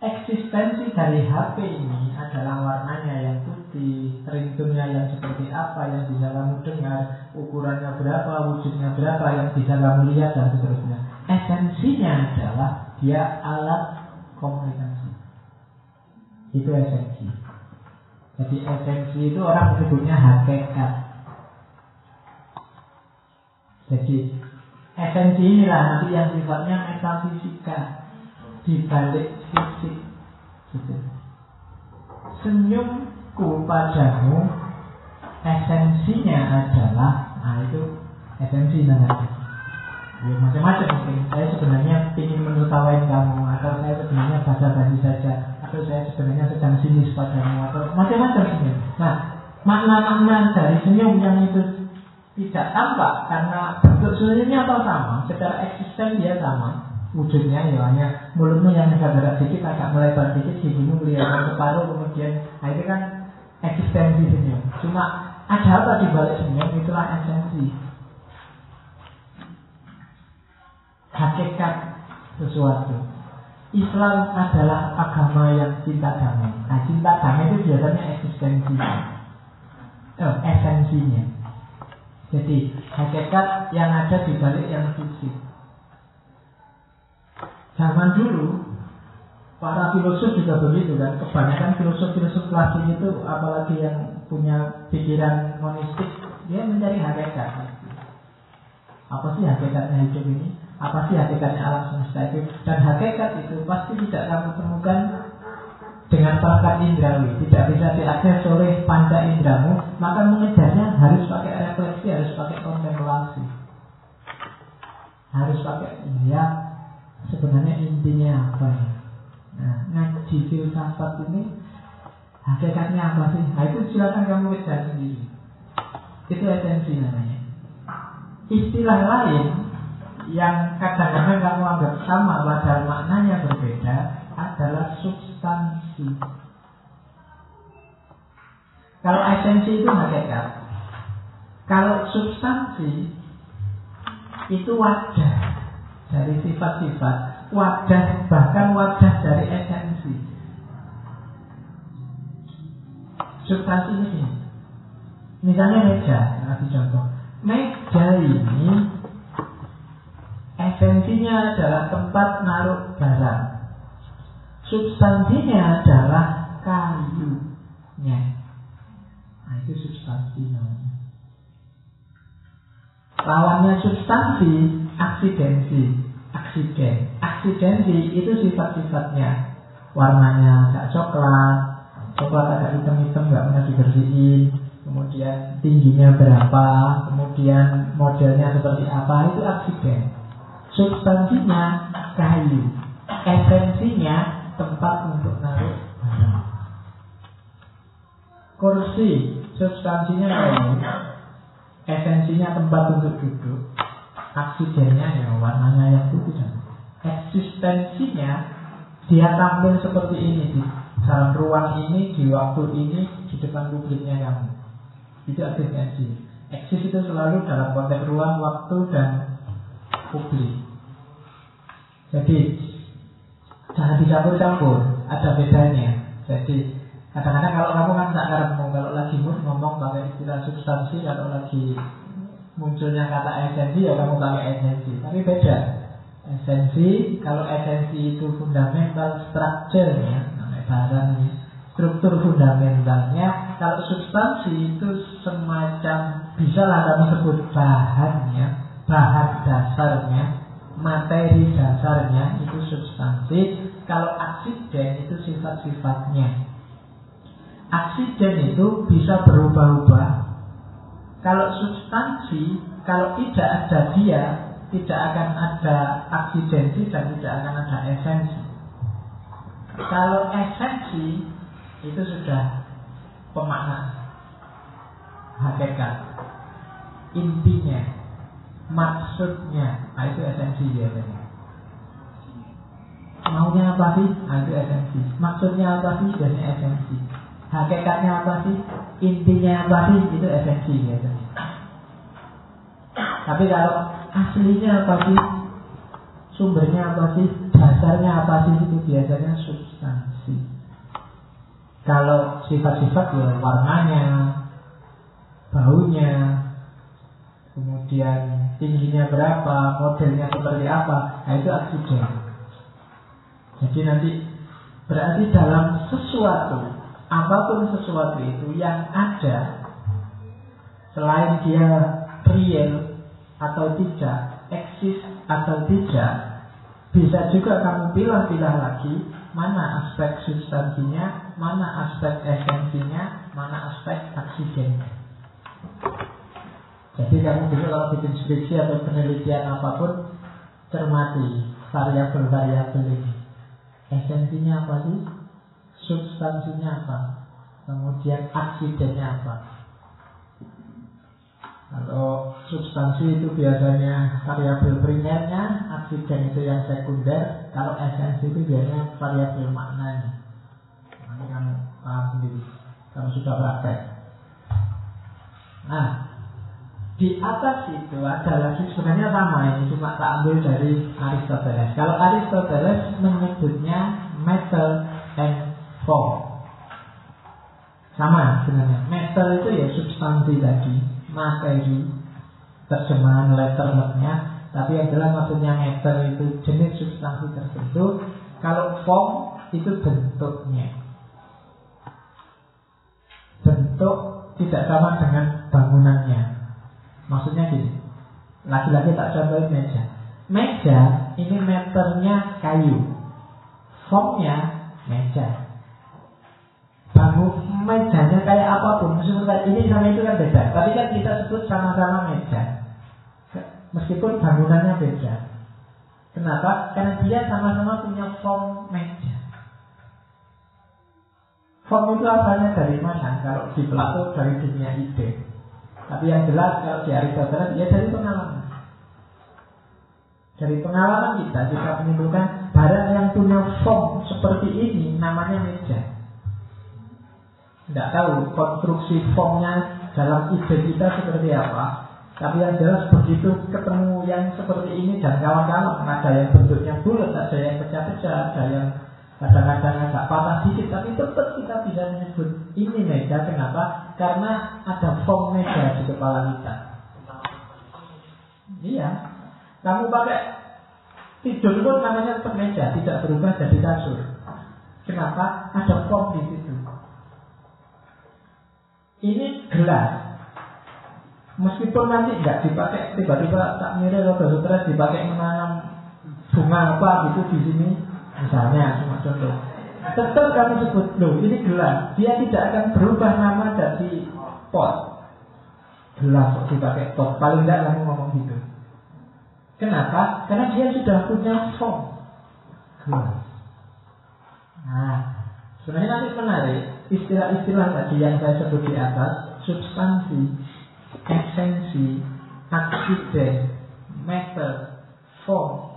Eksistensi dari HP ini adalah warnanya yang putih, ringtone yang seperti apa yang bisa kamu dengar, ukurannya berapa, wujudnya berapa yang bisa kamu lihat dan seterusnya. Esensinya adalah dia alat komunikasi. Itu esensi. Jadi esensi itu orang menyebutnya hakikat. Jadi Esensi inilah nanti yang sifatnya metafisika di balik fisik. Gitu. Senyum ku padamu esensinya adalah nah itu esensi namanya ya, macam-macam mungkin saya sebenarnya ingin menertawain kamu atau saya sebenarnya baca basi saja atau saya sebenarnya sedang sinis padamu atau macam-macam senyum nah makna-makna dari senyum yang itu tidak tampak karena bentuk senyumnya atau sama. Secara eksisten dia sama. Wujudnya ya hanya mulutmu yang agak berat dikit agak melebar dikit gigimu kelihatan separuh kemudian nah itu kan eksistensi senyum cuma ada apa di balik senyum itulah esensi. Hakikat sesuatu. Islam adalah agama yang cinta damai. Nah cinta damai itu biasanya eksistensi. Oh, esensinya jadi hakikat yang ada di balik yang fisik Zaman dulu para filosof juga begitu kan. Kebanyakan filosof-filosof klasik itu apalagi yang punya pikiran monistik, dia mencari hakikat. Apa sih hakikatnya hidup ini? Apa sih hakikatnya alam semesta itu? Dan hakikat itu pasti tidak kamu temukan dengan perangkat indrawi, tidak bisa diakses oleh panca indramu, maka mengejarnya harus pakai refleksi, harus pakai kontemplasi, harus pakai ya sebenarnya intinya apa ya? Nah, ngaji filsafat ini hakikatnya apa sih? Nah itu silakan kamu kejar sendiri. Itu esensi namanya. Istilah lain yang kadang-kadang kamu anggap sama padahal maknanya berbeda adalah substansi. Kalau esensi itu hakikat. Kalau substansi itu wadah dari sifat-sifat wadah bahkan wadah dari esensi. Substansi ini misalnya meja kasih contoh. Meja ini esensinya adalah tempat naruh barang substansinya adalah kayunya nah itu substansi namanya. Lawannya substansi aksidensi. Aksiden. Aksidensi itu sifat-sifatnya. Warnanya agak coklat coklat agak hitam-hitam nggak pernah dibersihin. Kemudian tingginya berapa kemudian modelnya seperti apa itu aksiden. Substansinya kayu. Esensinya tempat untuk naruh barang. Kursi substansinya kayu esensinya tempat untuk duduk. Aksidennya ya warnanya yang putih dan eksistensinya dia tampil seperti ini di dalam ruang ini di waktu ini di depan publiknya kamu itu eksistensi eksis itu selalu dalam konteks ruang waktu dan publik. Jadi jangan dicampur-campur ada bedanya. Jadi kadang-kadang kalau kamu kan tak karepmu kalau lagi mood ngomong pakai istilah substansi kalau lagi munculnya kata esensi ya kamu pakai esensi. Tapi beda. Esensi kalau esensi itu fundamental structure-nya namanya barang ini struktur fundamentalnya kalau substansi itu semacam bisa lah kamu sebut bahannya bahan dasarnya materi dasarnya itu substansi kalau aksiden itu sifat-sifatnya. Aksiden itu bisa berubah-ubah. Kalau substansi, kalau tidak ada dia, tidak akan ada aksidensi dan tidak akan ada esensi. Kalau esensi itu sudah pemakna. Hakikat, intinya, maksudnya, nah itu esensi biasanya. Maunya apa sih? Nah, itu esensi. Maksudnya apa sih? Biasanya esensi. Hakikatnya apa sih? Intinya apa sih? Itu esensi gitu. Tapi kalau aslinya apa sih? Sumbernya apa sih? Dasarnya apa sih? Itu biasanya substansi. Kalau sifat-sifat ya warnanya, baunya, kemudian tingginya berapa, modelnya seperti apa, nah itu aksiden. Jadi nanti berarti dalam sesuatu apa pun sesuatu itu yang ada selain dia real atau tidak, eksis atau tidak, bisa juga kamu pilih-pilih lagi mana aspek substansinya, mana aspek esensinya, mana aspek aksidennya. Kamu bisa kalau bikin skripsi atau penelitian apa pun, cermati variabel-variabel ini. Esensinya apa sih? Substansinya apa? Kemudian aksidennya apa? Kalau substansi itu biasanya variabel primernya, aksiden itu yang sekunder. Kalau esensi itu biasanya variabel maknanya. Ini kamu paham sendiri. Kamu sudah praktek. Nah, di atas itu ada lagi sebenarnya sama ini cuma tak ambil dari Aristoteles. Kalau Aristoteles menyebutnya matter and form. Sama sebenarnya. Matter itu ya substansi tadi materi terjemahan letternya tapi yang jelas maksudnya meter itu jenis substansi tertentu kalau form itu bentuknya bentuk tidak sama dengan bangunannya maksudnya gini. Lagi-lagi tak contohin meja. Meja ini meternya kayu. Formnya meja. Bangun mejanya kayak apa pun. Meskipun ini sama itu kan beda. Tapi kan kita sebut sama-sama meja. Meskipun bangunannya beda. Kenapa? Karena dia sama-sama punya form meja. Form itu asalnya dari mana? Kalau di Plato dari dunia ide tapi yang jelas kalau di Aristoteles ya dari pengalaman dari pengalaman kita kita menyimpulkan barang yang punya form seperti ini namanya meja tidak tahu konstruksi formnya dalam ide kita seperti apa. Tapi yang jelas begitu ketemu yang seperti ini dan kawan-kawan ada yang bentuknya bulat, ada yang pecah-pecah, ada yang kadang-kadang agak patah dikit, tapi tetap kita bisa menyebut ini meja. Kenapa? Karena ada form meja di kepala kita. Iya, kamu pakai tidur pun namanya tetap meja, tidak berubah jadi kasur. Kenapa? Ada form di situ. Ini gelas. Meskipun nanti nggak dipakai tiba-tiba tak mirip atau stres dipakai menanam bunga apa gitu di sini, misalnya contoh. Tetap kamu sebut loh ini gelas. Dia tidak akan berubah nama dari pot. Gelas kok dipakai pot. Paling tidak kamu ngomong gitu. Kenapa? Karena dia sudah punya form gelas. Nah, sebenarnya nanti menarik istilah-istilah tadi yang saya sebut di atas, substansi, esensi, aksiden, meter, form.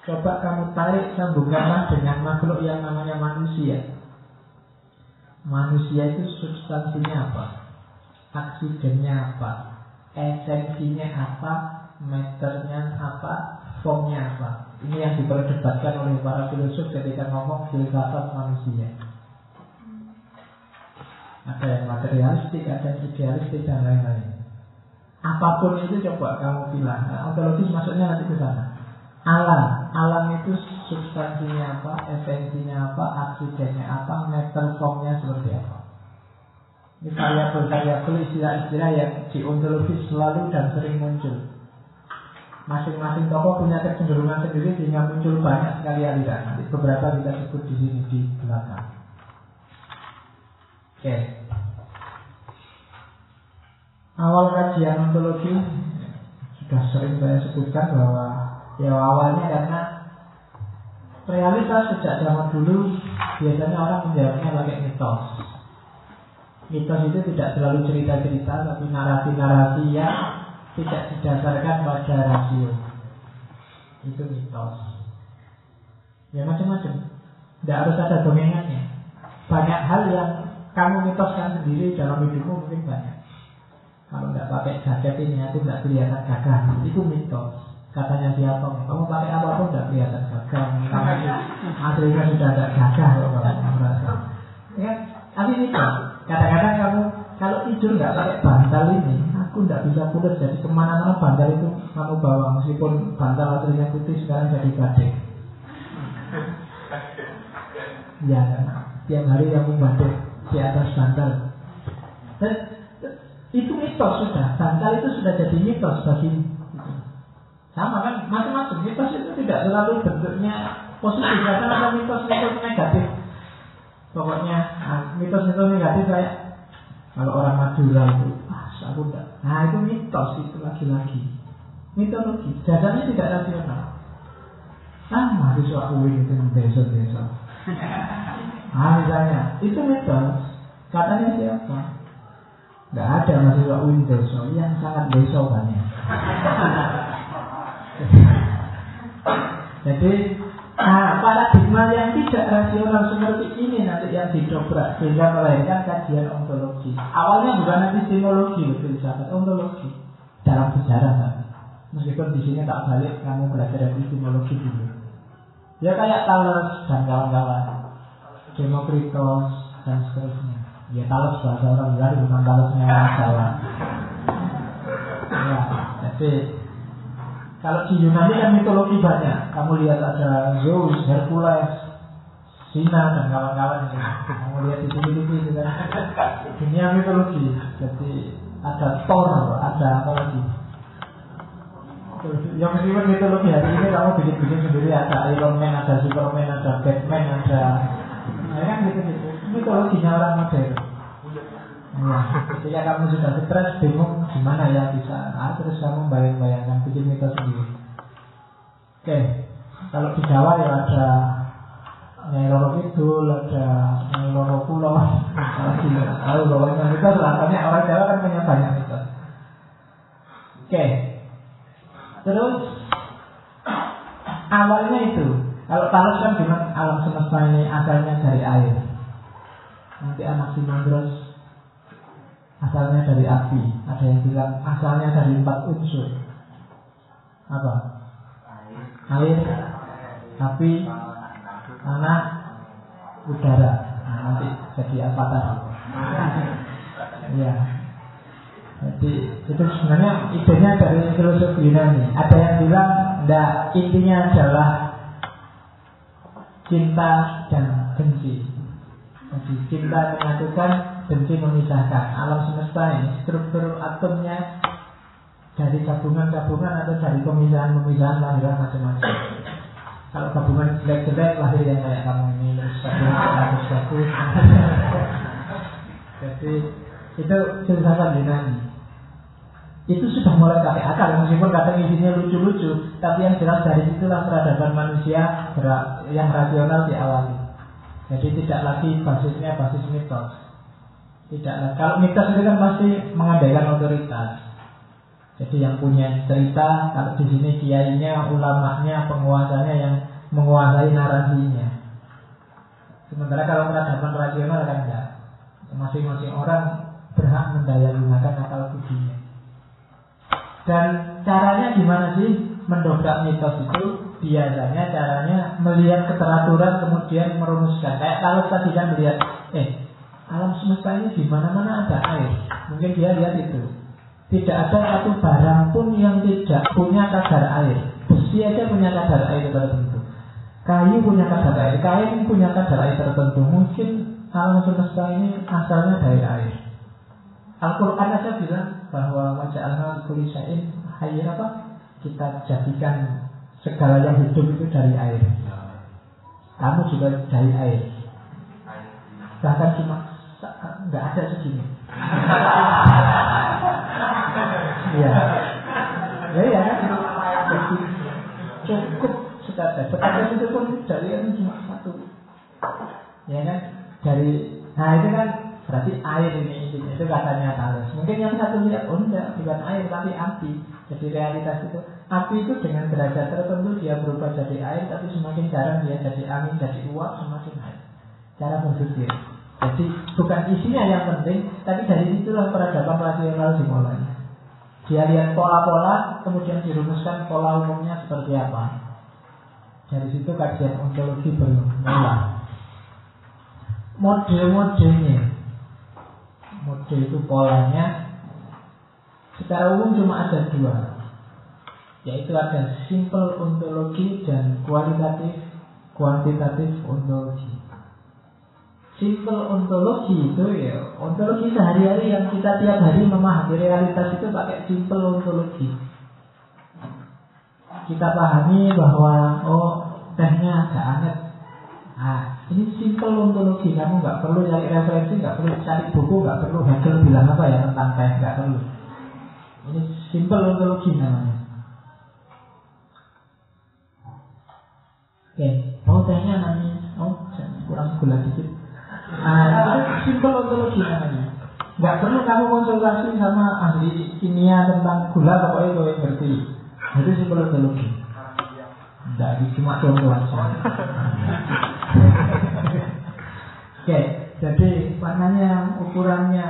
Coba kamu tarik sambungkanlah dengan makhluk yang namanya manusia. Manusia itu substansinya apa? Aksidennya apa? Esensinya apa? Meternya apa? Formnya apa? Ini yang diperdebatkan oleh para filosof ketika ngomong filsafat manusia. Ada yang materialistik, ada yang idealistik dan lain-lain. Apa pun itu coba kamu bilang. Nah, ontologis maksudnya nanti ke sana. Alam, alam itu substansinya apa, esensinya apa, aksidennya apa, meter formnya seperti apa. Ini variabel-variabel istilah-istilah yang di ontologis selalu dan sering muncul. Masing-masing tokoh punya kecenderungan sendiri sehingga muncul banyak sekali aliran. Nanti beberapa kita sebut di sini di belakang. Oke. Awal kajian ontologi sudah sering saya sebutkan bahwa ya awalnya karena realitas sejak zaman dulu biasanya orang menjawabnya pakai mitos. Mitos itu tidak selalu cerita-cerita tapi narasi-narasi yang tidak didasarkan pada rasio. Itu mitos. Ya macam-macam. Tidak harus ada dongengannya. Banyak hal yang kamu mitoskan sendiri dalam hidupmu mungkin banyak. Kalau nggak pakai jaket ini aku nggak kelihatan gagah. Itu mitos. Katanya siapa? Kamu pakai apa pun nggak kelihatan gagah. Aslinya sudah ada gagah kalau kamu merasa. Ya, tapi mitos. Kadang-kadang kamu kalau tidur nggak pakai bantal ini, aku nggak bisa putus. Jadi ke mana-mana bantal itu kamu bawa meskipun bantal aslinya putih sekarang jadi badai. Ya, tiap hari kamu badai di atas bantal. Dan itu mitos sudah. Bantal itu sudah jadi mitos bagi sama kan macam-macam mitos itu tidak selalu bentuknya positif karena ada mitos-mitos negatif. Pokoknya mitos-mitos negatif kayak Kalau orang Madura itu, ah, aku enggak. Nah itu mitos itu lagi-lagi. Mitologi. Dasarnya tidak rasional. Ah, mahasiswa UIN itu desa-desa. Ah, misalnya, itu mitos. Katanya siapa? Tidak ada mahasiswa UIN desa yang sangat desa banyak. Jadi Nah, paradigma yang tidak rasional seperti ini nanti yang didobrak sehingga melahirkan kajian ontologi. Awalnya bukan epistemologi, betul sahabat, ontologi dalam sejarah tapi. Meskipun di sini tak balik, kamu belajar epistemologi dulu. Ya kayak Thales dan kawan-kawan, Demokritos dan seterusnya. Ya Thales bahasa orang Yunani bukan Thalesnya orang. Ya, jadi kalau di Yunani kan mitologi banyak. Kamu lihat ada Zeus, Hercules, Sina dan kawan-kawan. Kamu lihat di sini itu kan dunia mitologi. Jadi ada Thor, ada apa lagi? Yang meskipun mitologi hari ini kamu bikin-bikin sendiri ada Iron Man, ada Superman, ada Batman, ada ya kan gitu-gitu. Mitologinya orang modern. Ketika kamu sudah stres, bingung gimana ya bisa, ah, terus kamu bayang-bayangkan bikin mitos sendiri. Oke, kalau di Jawa ya ada Nyai Loro Kidul, ada Nyai Pulau, bahwa itu mitos lah, karena orang Jawa kan punya banyak mitos. Oke, terus awalnya itu, kalau Talos kan bilang alam semesta ini asalnya dari air. Nanti anak Simandros asalnya dari api. Ada yang bilang asalnya dari empat unsur. Apa? Air, api, tanah, udara. Nah, nanti jadi apa tadi? ya. Jadi itu sebenarnya idenya dari filosofi Yunani. Ada yang bilang, tidak intinya adalah cinta dan benci. Jadi cinta menyatukan benci memisahkan alam semesta ini struktur atomnya dari gabungan-gabungan atau dari pemisahan-pemisahan lahiran macam-macam. Kalau gabungan jelek-jelek lahir yang kayak kamu ini terus bagus bagus. Jadi itu filsafat Yunani. Itu sudah mulai pakai akal meskipun kadang isinya lucu-lucu, tapi yang jelas dari situlah peradaban manusia yang rasional diawali. Jadi tidak lagi basisnya basis mitos. Tidak. Kalau mitos itu kan pasti mengandaikan otoritas. Jadi yang punya cerita, kalau di sini kiainya, ulamanya, penguasanya yang menguasai narasinya. Sementara kalau peradaban rasional kan enggak. Masing-masing orang berhak mendaya gunakan akal budinya. Dan caranya gimana sih mendobrak mitos itu? Biasanya caranya melihat keteraturan kemudian merumuskan. Kayak kalau tadi kan melihat, eh alam semesta ini di mana-mana ada air. Mungkin dia lihat itu. Tidak ada satu barang pun yang tidak punya kadar air. Besi aja punya kadar air tertentu. Kayu punya kadar air. Kain punya kadar air tertentu. Mungkin alam semesta ini asalnya dari air. Al-Quran aja bilang bahwa wajah alam kulisain air apa? Kita jadikan segala yang hidup itu dari air. Kamu juga dari air. Bahkan cuma nggak ada segini. Iya. Ya ya. Jadi cukup sekadar. Sekadar itu pun dari yang cuma satu. Ya kan. Dari nah itu kan berarti air ini itu, itu katanya Thales. Mungkin yang satu lihat oh enggak bukan air tapi api. Jadi realitas itu api itu dengan derajat tertentu dia berubah jadi air tapi semakin jarang dia jadi angin jadi uap semakin air. Cara berpikir. Jadi bukan isinya yang penting, tapi dari situlah peradaban rasional dimulai. Dia lihat pola-pola, kemudian dirumuskan pola umumnya seperti apa. Dari situ kajian ontologi bermula. Model-modelnya, model itu polanya, secara umum cuma ada dua, yaitu ada simple ontologi dan kualitatif kuantitatif ontologi. Simple ontologi itu ya Ontologi sehari-hari yang kita tiap hari memahami realitas itu pakai simple ontologi Kita pahami bahwa Oh tehnya agak anget Ah, ini simple ontologi. Kamu nggak perlu cari referensi, nggak perlu cari buku, nggak perlu Hegel bilang apa ya tentang teh, nggak perlu. Ini simple ontologi namanya. Oke, mau tanya nanti, oh kurang gula dikit. Ah, itu simple ontologi namanya. Nggak perlu kamu konsultasi sama ahli kimia tentang gula, pokoknya kau yang ngerti. Itu simple ontologi. Dari cuma aja. Oke, jadi warnanya, ukurannya,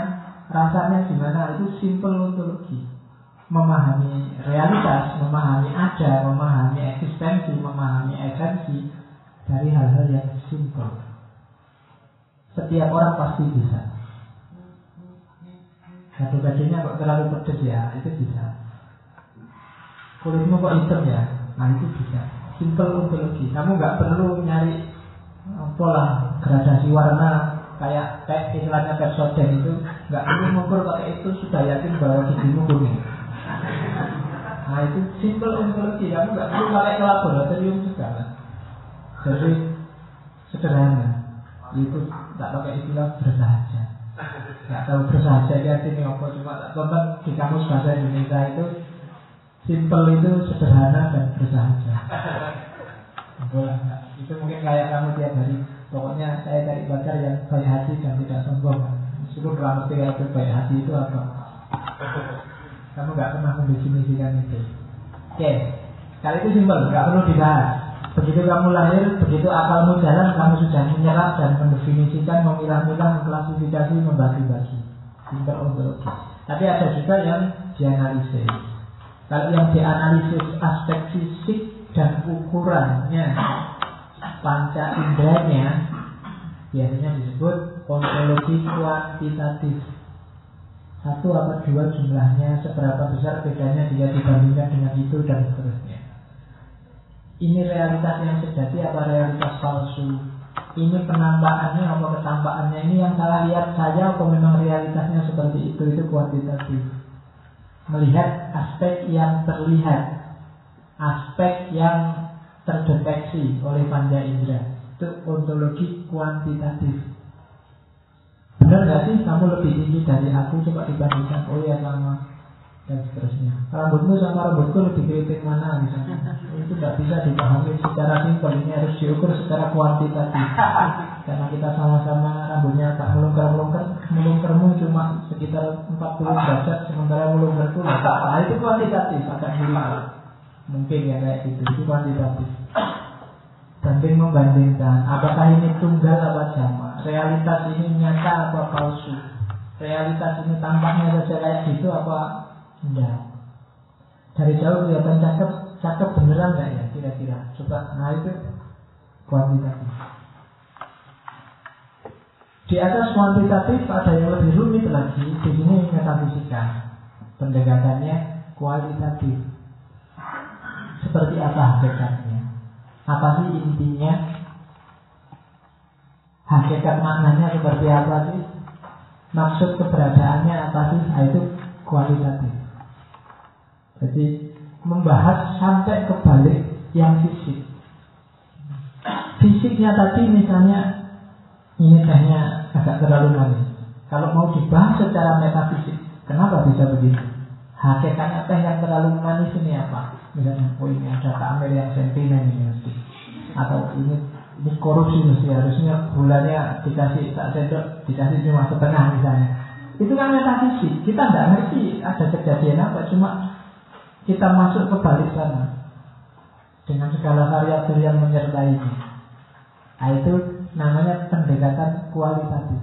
rasanya gimana itu simple ontologi. Memahami realitas, memahami ada, memahami eksistensi, memahami esensi dari hal-hal yang simple. Setiap orang pasti bisa. Gado-gadonya kok terlalu pedes ya, itu bisa. Kulitmu kok hitam ya, nah itu bisa. Simple ontologi. Kamu nggak perlu nyari pola gradasi warna kayak kayak istilahnya persoden itu nggak perlu mengukur pakai itu sudah yakin bahwa gigimu kuning. Nah itu simple ontologi. Kamu nggak perlu pakai ke laboratorium segala. Jadi sederhana. Itu tak pakai istilah bersahaja. Nggak tahu bersahaja ya sini apa cuma tak tonton di kamus bahasa Indonesia itu simple itu sederhana dan bersahaja. Boleh, itu mungkin kayak kamu tiap hari. Pokoknya saya cari pacar yang baik hati dan tidak sombong. Meskipun kalau ngerti itu baik hati itu apa. Kamu gak pernah mendefinisikan itu. Oke, kali itu simpel, gak perlu dibahas Begitu kamu lahir, begitu akalmu jalan Kamu sudah menyerap dan mendefinisikan Memilah-milah, mengklasifikasi, membagi-bagi Simpel ontologi Tapi ada juga yang dianalisis Kalau yang dianalisis aspek fisik dan ukurannya panca inderanya biasanya disebut ontologi kuantitatif. Satu apa dua jumlahnya, seberapa besar bedanya dia dibandingkan dengan itu dan seterusnya. Ini realitas yang sejati apa realitas palsu? Ini penampakannya apa ketampakannya? Ini yang salah lihat saya apa memang realitasnya seperti itu? Itu kuantitatif. Melihat aspek yang terlihat, aspek yang terdeteksi oleh panca indera itu ontologi kuantitatif benar gak sih kamu lebih tinggi dari aku coba dibandingkan oh ya sama dan seterusnya. Rambutmu sama rambutku lebih keriting mana misalnya? Itu tidak bisa dipahami secara simpel. Ini harus diukur secara kuantitatif. Karena kita sama-sama rambutnya tak melungker-melungker melungkermu cuma sekitar 40 derajat sementara melungkerku nah itu kuantitatif agak minimal Mungkin ya kayak gitu, itu kuantitatif. Banding membandingkan, apakah ini tunggal apa jama? Realitas ini nyata apa palsu? Realitas ini tampaknya saja kayak gitu apa enggak? Dari jauh kelihatan cakep, cakep beneran enggak ya kira-kira? Coba, nah itu kuantitatif. Di atas kuantitatif ada yang lebih rumit lagi. Di sini metafisika. Pendekatannya kualitatif. Seperti apa hakikatnya? Apa sih intinya? Hakikat maknanya seperti apa sih? Maksud keberadaannya apa sih? Nah, itu kualitatif. Jadi membahas sampai ke balik yang fisik. Fisiknya tadi misalnya ini tehnya agak terlalu manis. Kalau mau dibahas secara metafisik, kenapa bisa begitu? Hakikatnya teh yang terlalu manis ini apa? Misalnya, oh ini ada kamera yang sentimen ini mesti. Atau ini ini korupsi mesti harusnya bulannya dikasih tak sendok dikasih cuma setengah misalnya. Itu kan metafisik. Kita tidak ngerti ada kejadian apa, cuma kita masuk ke balik sana dengan segala variabel yang menyertainya. Nah, itu namanya pendekatan kualitatif.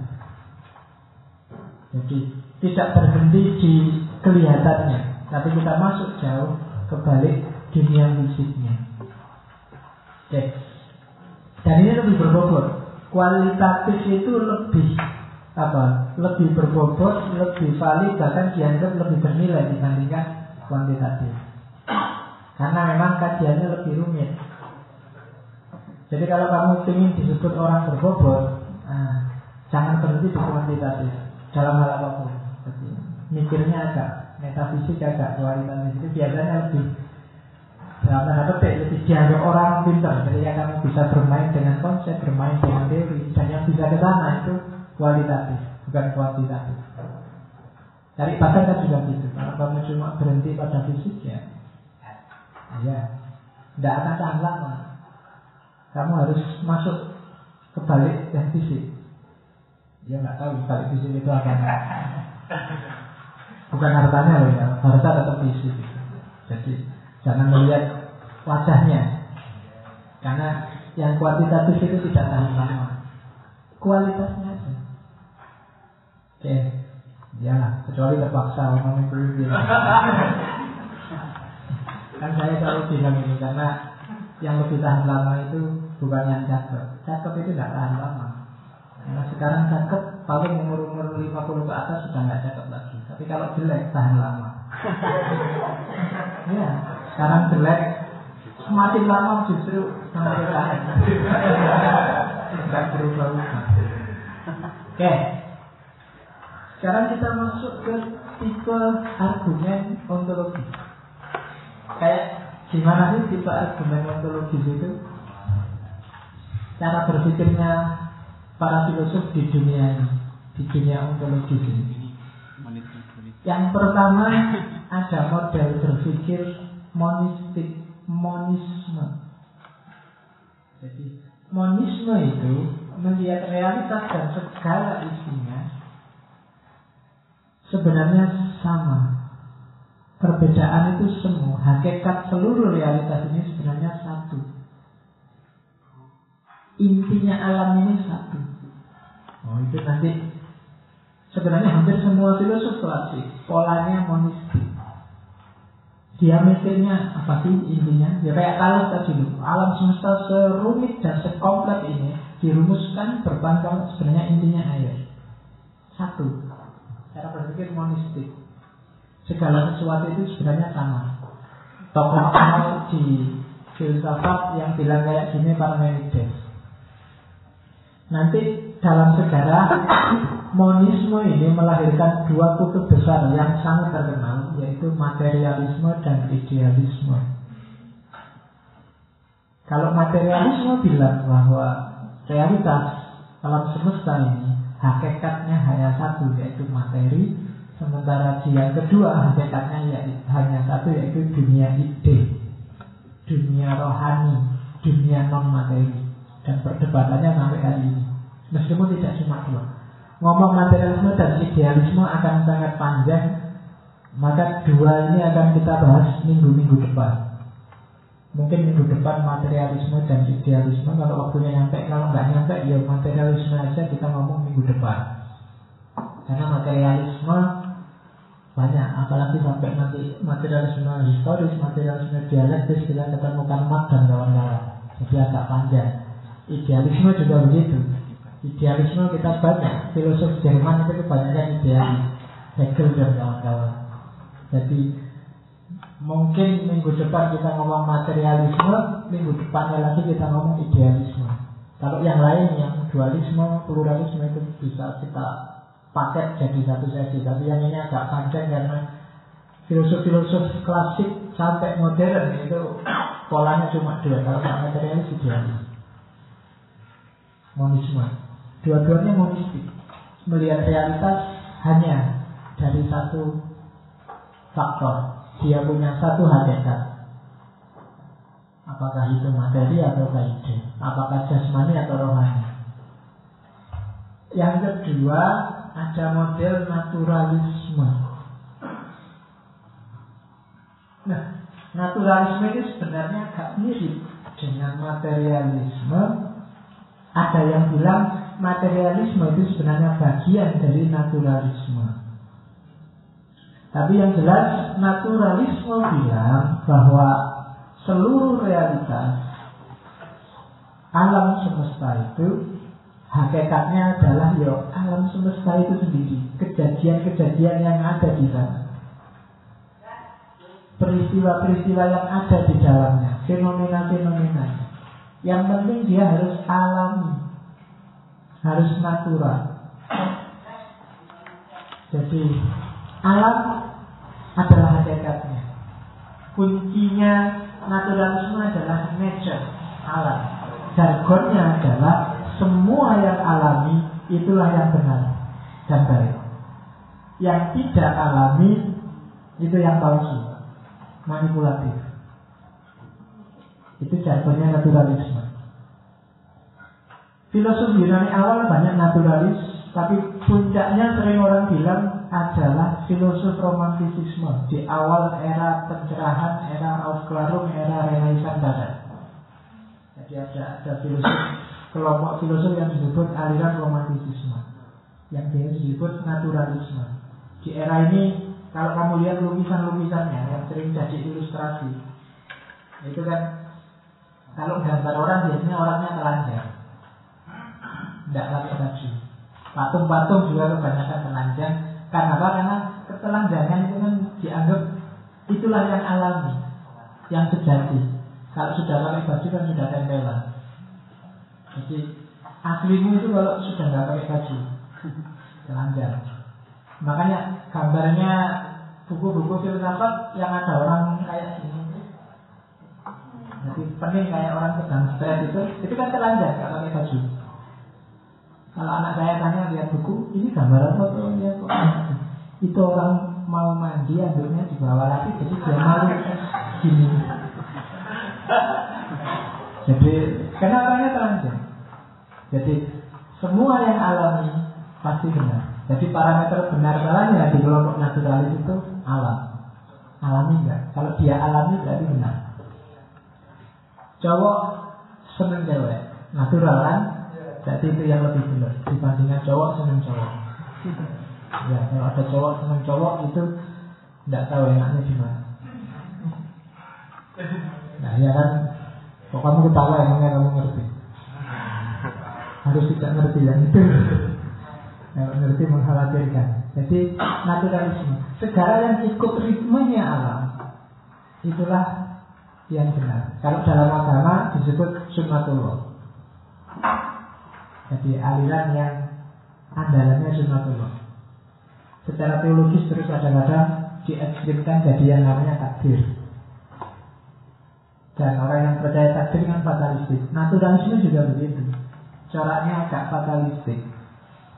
Jadi tidak berhenti di kelihatannya, tapi kita masuk jauh kebalik dunia fisiknya. Oke. Dan ini lebih berbobot. Kualitatif itu lebih apa? Lebih berbobot, lebih valid, bahkan dianggap lebih bernilai dibandingkan kuantitatif. Karena memang kajiannya lebih rumit. Jadi kalau kamu ingin disebut orang berbobot, nah, jangan berhenti di kuantitatif dalam hal apa pun. Jadi, mikirnya agak metafisik agak kualitatif itu biasanya lebih dalam tanda petik lebih dianggap orang pintar ketika kamu bisa bermain dengan konsep, bermain dengan teori, dan yang bisa ke sana itu kualitatif, bukan kuantitatif. Cari bakat kan juga gitu. Kalau kamu cuma berhenti pada fisik ya, tidak akan tahan lama. Kamu harus masuk ke balik yang fisik. Dia nggak tahu balik fisik itu apa. Bukan hartanya loh ya, harta tetap fisik. Jadi jangan melihat wajahnya, karena yang kuantitatif itu tidak tahan lama. Kualitasnya aja. Oke, ya kecuali terpaksa ngomongin dulu Kan saya selalu bilang ini karena yang lebih tahan lama itu bukan yang cakep. Cakep itu tidak tahan lama. Karena sekarang cakep paling umur-umur 50 ke atas sudah nggak cakep lagi. Tapi kalau jelek tahan lama. ya, sekarang jelek semakin lama justru semakin tahan. Tidak berubah-ubah. Oke. Sekarang kita masuk ke tipe argumen ontologi. Kayak gimana sih tipe argumen ontologi itu? Cara berpikirnya para filosof di dunia di dunia ontologi ini. Yang pertama ada model berpikir monistik, monisme. Jadi monisme itu melihat realitas dan segala isinya sebenarnya sama. Perbedaan itu semua, hakikat seluruh realitas ini sebenarnya satu. Intinya alam ini satu. Oh itu nanti sebenarnya hampir semua filosof klasik polanya monistik. Dia mikirnya apa sih intinya? Ya kayak Thales tadi loh. Alam semesta serumit dan sekompleks ini dirumuskan berbangkang sebenarnya intinya air. Satu. Cara berpikir monistik. Segala sesuatu itu sebenarnya sama. Tokoh di filsafat yang bilang kayak gini Parmenides. Nanti dalam sejarah monisme ini melahirkan dua kutub besar yang sangat terkenal yaitu materialisme dan idealisme. Kalau materialisme bilang bahwa realitas alam semesta ini hakikatnya hanya satu yaitu materi, sementara yang kedua hakikatnya ya, hanya satu yaitu dunia ide, dunia rohani, dunia non materi dan perdebatannya sampai hari ini. Meskipun tidak cuma dua. Ngomong materialisme dan idealisme akan sangat panjang, maka dua ini akan kita bahas minggu-minggu depan. Mungkin minggu depan materialisme dan idealisme. Kalau waktunya nyampe, kalau nggak nyampe Ya materialisme aja kita ngomong minggu depan. Karena materialisme banyak Apalagi sampai nanti materialisme historis Materialisme dialektis Kita ketemukan mat dan kawan-kawan. Jadi agak panjang. Idealisme juga begitu. Idealisme kita banyak. Filosof Jerman itu kebanyakan idealis. Hegel dan kawan-kawan. Jadi Mungkin minggu depan kita ngomong materialisme, minggu depannya lagi kita ngomong idealisme. Kalau yang lain, yang dualisme, pluralisme itu bisa kita paket jadi satu sesi. Tapi yang ini agak panjang karena filosof-filosof klasik sampai modern itu polanya cuma dua. Kalau nggak materialis, idealis. Monisme. Dua-duanya monistik. Melihat realitas hanya dari satu faktor dia punya satu hakikat. Apakah itu materi atau ide? Apakah jasmani atau rohani? Yang kedua ada model naturalisme. Nah, naturalisme itu sebenarnya agak mirip dengan materialisme. Ada yang bilang materialisme itu sebenarnya bagian dari naturalisme. Tapi yang jelas naturalisme bilang bahwa seluruh realitas alam semesta itu hakikatnya adalah ya alam semesta itu sendiri, kejadian-kejadian yang ada di sana. Peristiwa-peristiwa yang ada di dalamnya, fenomena-fenomena. Yang penting dia harus alami, harus natural. Jadi Alam adalah hakikatnya. Kuncinya naturalisme adalah nature, alam. Jargonnya adalah semua yang alami itulah yang benar dan baik. Yang tidak alami itu yang palsu, manipulatif. Itu jargonnya naturalisme. Filosofi Yunani awal banyak naturalis, tapi puncaknya sering orang bilang adalah filosof romantisisme di awal era pencerahan, era Aufklärung, era Renaissance barat. Jadi ada ada filosof kelompok filosof yang disebut aliran romantisisme, yang dia disebut naturalisme. Di era ini kalau kamu lihat lukisan-lukisannya yang sering jadi ilustrasi, itu kan kalau gambar orang biasanya orangnya telanjang tidak pakai baju. Patung-patung juga kebanyakan telanjang. Karena apa? Karena ketelanjangan itu kan dianggap itulah yang alami, yang sejati. Kalau sudah pakai baju kan sudah tempelan. Jadi aslimu itu kalau sudah nggak pakai baju, telanjang. Makanya gambarnya buku-buku filsafat yang ada orang kayak gini. Jadi pening kayak orang sedang stres itu, itu kan telanjang nggak pakai baju. Kalau anak saya tanya lihat buku, ini gambar apa tuh? Ya, kok itu orang mau mandi ambilnya di bawah lagi, jadi dia malu gini. Jadi karena orangnya telanjang. Jadi semua yang alami pasti benar. Jadi parameter benar salahnya di kelompok naturalis itu alam. Alami enggak? Kalau dia alami berarti benar. Cowok seneng cewek, natural kan? Jadi itu yang lebih benar dibandingkan cowok seneng cowok. Ya, kalau ada cowok seneng cowok itu tidak tahu enaknya di mana. Nah, ya kan, kok kamu ketawa emangnya kamu ngerti? Harus tidak ngerti yang itu. Kalau ngerti mengkhawatirkan. Jadi naturalisme, segala yang ikut ritmenya alam, itulah yang benar. Kalau dalam agama disebut sunnatullah. Jadi aliran yang andalannya sunnatullah. Secara teologis terus kadang-kadang diekstrimkan jadi yang namanya takdir. Dan orang yang percaya takdir kan fatalistik. Naturalisme juga begitu. Coraknya agak fatalistik.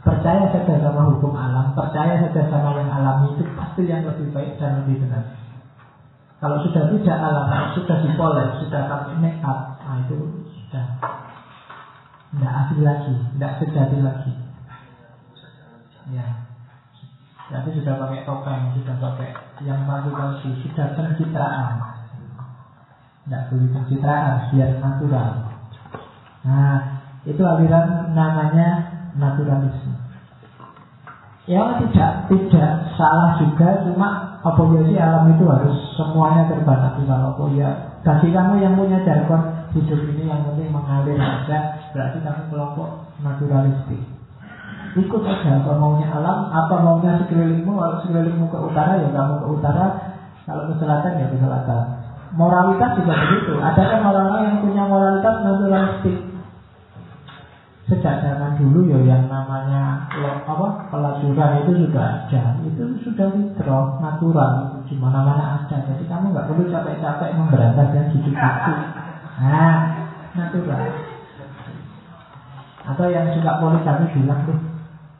Percaya saja sama hukum alam, percaya saja sama yang alami itu pasti yang lebih baik dan lebih benar. Kalau sudah tidak alam, sudah dipoles, sudah pakai make up, nah itu sudah tidak asli lagi, tidak sejati lagi. Ya, tapi sudah pakai topeng, sudah pakai yang palsu-palsu, sudah pencitraan. Tidak boleh pencitraan, biar natural. Nah, itu aliran namanya naturalisme. Ya tidak tidak salah juga, cuma sih alam itu harus semuanya terbatas kalau ya bagi kamu yang punya jargon hidup ini yang penting mengalir saja berarti kamu kelompok naturalistik. Ikut saja apa maunya alam apa maunya sekelilingmu kalau sekelilingmu ke utara ya kamu ke utara. Kalau ke selatan ya ke selatan. Moralitas juga begitu. Ada kan orang-orang yang punya moralitas naturalistik? Sejak zaman dulu ya yang namanya apa pelacuran itu juga ada. Itu sudah withdraw natural. Di mana mana ada. Jadi kamu nggak perlu capek-capek memberantas dan hidup itu nah natural atau yang suka poligami bilang tuh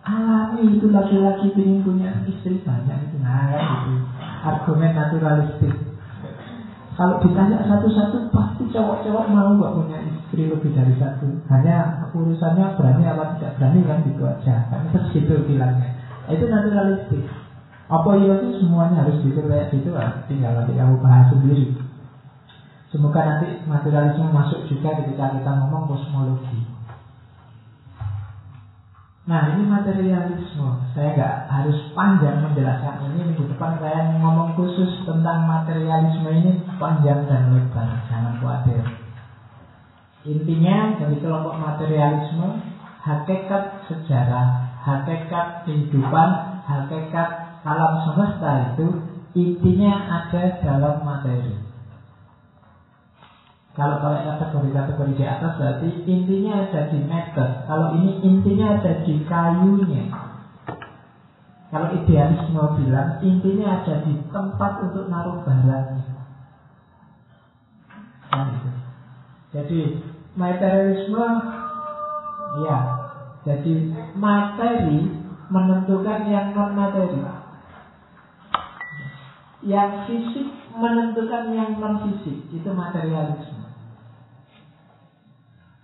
alami itu laki-laki ingin punya istri banyak itu nah ya gitu argumen naturalistik kalau ditanya satu-satu pasti cowok-cowok mau gak punya istri lebih dari satu. Hanya urusannya berani apa tidak berani kan gitu aja. Kan segitu bilangnya. Itu naturalistik. Apa iya itu semuanya harus gitu kayak gitu lah. Tinggal nanti kamu bahas sendiri. Semoga nanti naturalisme masuk juga ketika kita ngomong kosmologi. Nah ini materialisme. Saya nggak harus panjang menjelaskan ini. Minggu depan saya ngomong khusus tentang materialisme ini Panjang dan lebar. Jangan khawatir. Intinya dari kelompok materialisme Hakikat sejarah Hakikat kehidupan Hakikat alam semesta itu Intinya ada dalam materi kalau pakai kategori-kategori di atas berarti intinya ada di meter. Kalau ini intinya ada di kayunya. Kalau idealisme bilang intinya ada di tempat untuk naruh barang. Kan gitu. Jadi materialisme ya jadi materi menentukan yang non materi. Yang fisik menentukan yang non fisik itu materialisme.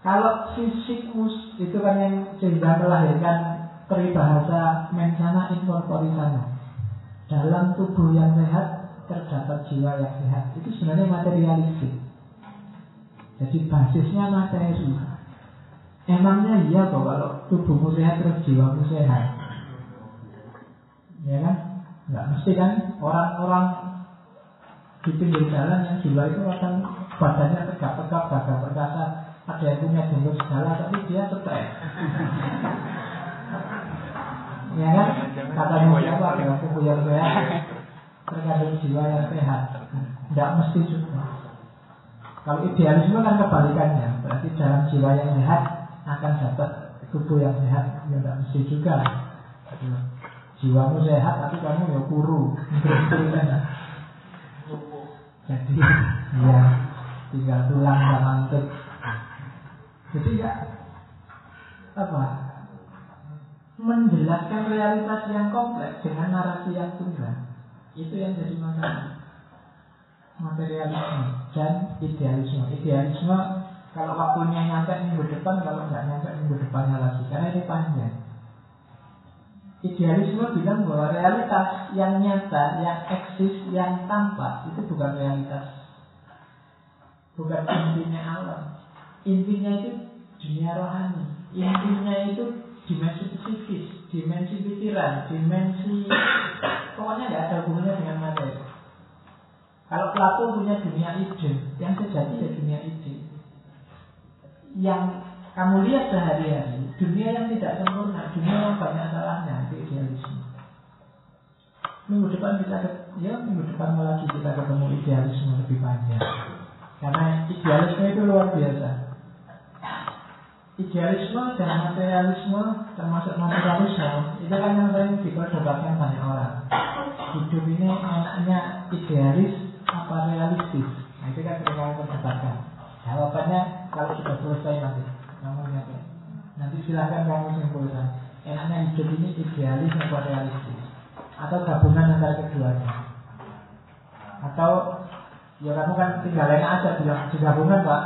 Kalau fisik mus itu kan yang sehingga melahirkan peribahasa mensana incorporisana. Dalam tubuh yang sehat terdapat jiwa yang sehat. Itu sebenarnya materialistik. Jadi basisnya materi. Emangnya iya kok kalau tubuhmu sehat terus jiwamu sehat. Ya kan? Enggak mesti kan orang-orang di pinggir jalan yang jiwa itu akan badannya tegap-tegap, gagah perkasa, ada yang punya jenggot segala, tapi dia stres. ya kan? Katanya siapa? Adalah tubuh yang sehat, terkadang jiwa yang sehat. Tidak mesti juga. Kalau idealisme kan kebalikannya, berarti dalam jiwa yang sehat akan dapat tubuh yang sehat. Ya tidak mesti juga. Jiwamu sehat tapi kamu ya kuru. Jadi ya tinggal tulang dan mantuk. Jadi ya apa? Menjelaskan realitas yang kompleks dengan narasi yang tunggal itu yang jadi masalah materialisme dan idealisme. Idealisme kalau waktunya nyampe minggu depan, kalau nggak nyampe minggu depannya lagi, karena ini panjang. Idealisme bilang bahwa realitas yang nyata, yang eksis, yang tampak itu bukan realitas, bukan intinya alam. Intinya itu dunia rohani. Intinya itu dimensi psikis, dimensi pikiran, dimensi pokoknya nggak ada hubungannya dengan materi. Kalau Plato punya dunia ide, yang sejati ya dunia ide. Yang kamu lihat sehari-hari, dunia yang tidak sempurna, dunia yang banyak salahnya, itu idealisme. Minggu depan kita ya minggu depan lagi kita ketemu idealisme lebih panjang. Karena idealisme itu luar biasa. Idealisme dan materialisme termasuk naturalisme itu kan yang sering diperdebatkan banyak orang. Hidup ini enaknya idealis apa realistis? Nah, itu kan sering kami perdebatkan. Jawabannya kalau sudah selesai nanti, kamu ingat ya. Nanti silahkan kamu simpulkan. Enaknya hidup ini idealis atau realistis? Atau gabungan antara keduanya? Atau ya kamu kan tinggal enak aja bilang gabungan pak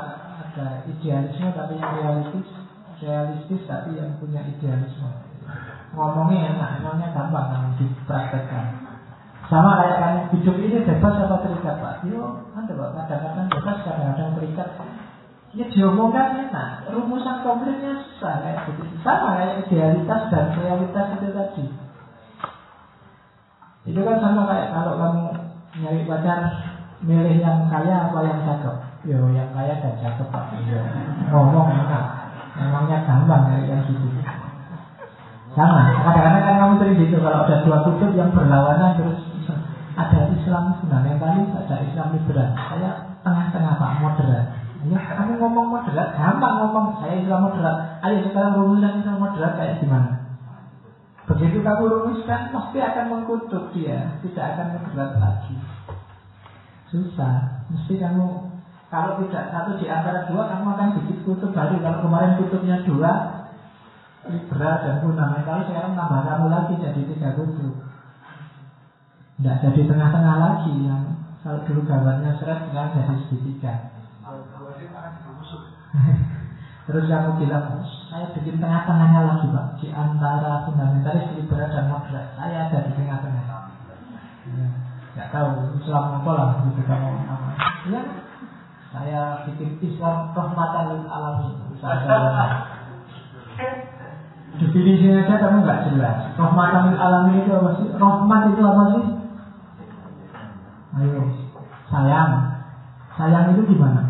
ada idealisme tapi yang realistis realistis tapi yang punya idealisme ngomongnya enak emangnya gampang kan dipraktekkan sama kayak kan hidup ini bebas apa terikat Pak? Yo, ada Pak, kadang-kadang bebas, kadang-kadang terikat. Ya diomongkan enak, rumusan konkretnya susah kayak gitu. Sama kayak idealitas dan realitas itu tadi. Itu kan sama kayak kalau kamu nyari pacar milih yang kaya apa yang cakep. Yo, yang kaya dan cakep Pak. Yo, ngomong enak. Memangnya gampang kayak yang gitu. Sama, kadang-kadang kan kamu sering gitu kalau ada dua kutub yang berlawanan terus ada Islam fundamentalis, ada Islam liberal. Saya tengah-tengah Pak, moderat. Ya, kamu ngomong moderat, gampang ngomong saya Islam moderat. Ayo sekarang rumuskan Islam moderat kayak gimana? Begitu kamu rumuskan, pasti akan mengkutuk dia, tidak akan moderat lagi. Susah, mesti kamu kalau tidak satu di antara dua, kamu akan bikin kutub baru. Kalau kemarin kutubnya dua, liberal dan fundamentalis, sekarang nambah kamu lagi jadi tiga kutub. Tidak jadi tengah-tengah lagi yang kalau dulu gambarnya seret sekarang jadi segitiga. Terus kamu bilang, saya bikin tengah-tengahnya lagi pak. Di antara fundamentalis, liberal dan moderat. Saya ada di tengah-tengah. Ya, Gak tahu, Islam apa lah gitu kamu Ya, saya bikin Islam rahmatan alami Definisinya aja kamu nggak jelas Rahmatan alami itu apa sih? Rahmat itu apa sih? Ayo, sayang. Sayang itu gimana?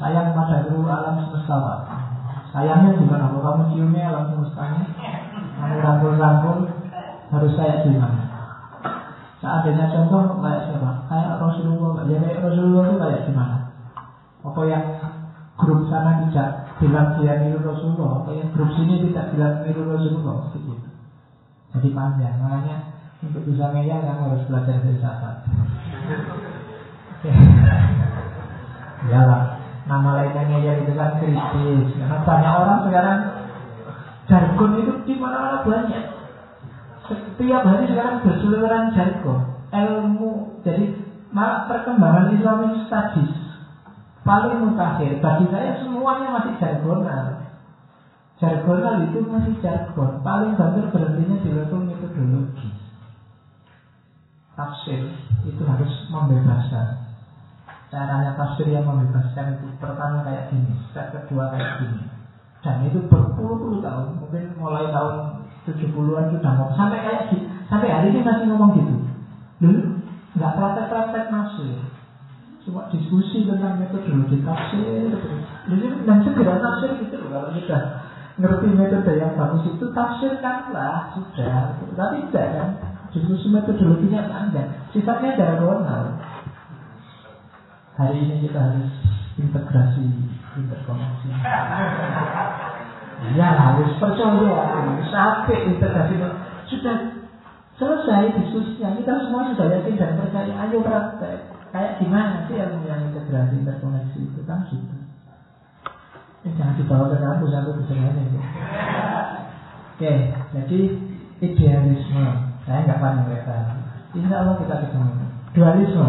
sayang pada seluruh alam semesta, Pak. Sayangnya gimana? Kalau kamu ciumnya alam semestanya, kamu rangkul-rangkul, harus saya gimana? Seandainya contoh kayak siapa? Kayak Rasulullah. Ya kayak Rasulullah itu kayak gimana? Apa yang grup sana tidak bilang dia niru Rasulullah, apa yang grup sini tidak bilang niru Rasulullah, gitu. Jadi panjang, makanya untuk bisa ngeyel kamu harus belajar filsafat. Iyalah, nama lainnya ngeyel itu kan kritis. Karena banyak orang sekarang jargon itu di mana-mana banyak. Setiap hari sekarang berseliweran jargon, ilmu. Jadi malah perkembangan Islamic Studies paling mutakhir bagi saya semuanya masih jargonal. Jargonal itu masih jargon. Paling banter berhentinya di level metodologi. Tafsir itu harus membebaskan. Caranya tafsir yang membebaskan itu pertama kayak gini, step kedua kayak gini. Dan itu berpuluh-puluh tahun, mungkin mulai tahun 70-an sudah mau sampai kayak gini, sampai hari ini masih ngomong gitu. Dulu nggak praktek-praktek nafsir, cuma diskusi tentang metodologi tafsir. Dan segera tafsir gitu loh kalau kita ngerti metode yang bagus itu tafsirkanlah sudah. Tapi tidak kan, diskusi metodologinya panjang, sifatnya diagonal hari ini kita harus integrasi interkoneksi. Ya harus percaya. Sampai integrasi sudah selesai diskusinya. Kita semua sudah yakin dan percaya. Ayo praktek. Kayak gimana sih yang yang integrasi interkoneksi itu? Kan gitu ini jangan dibawa ke kampus aku bisa ya. oke jadi idealisme. Saya nggak paham mereka insya Allah kita ketemu. Dualisme.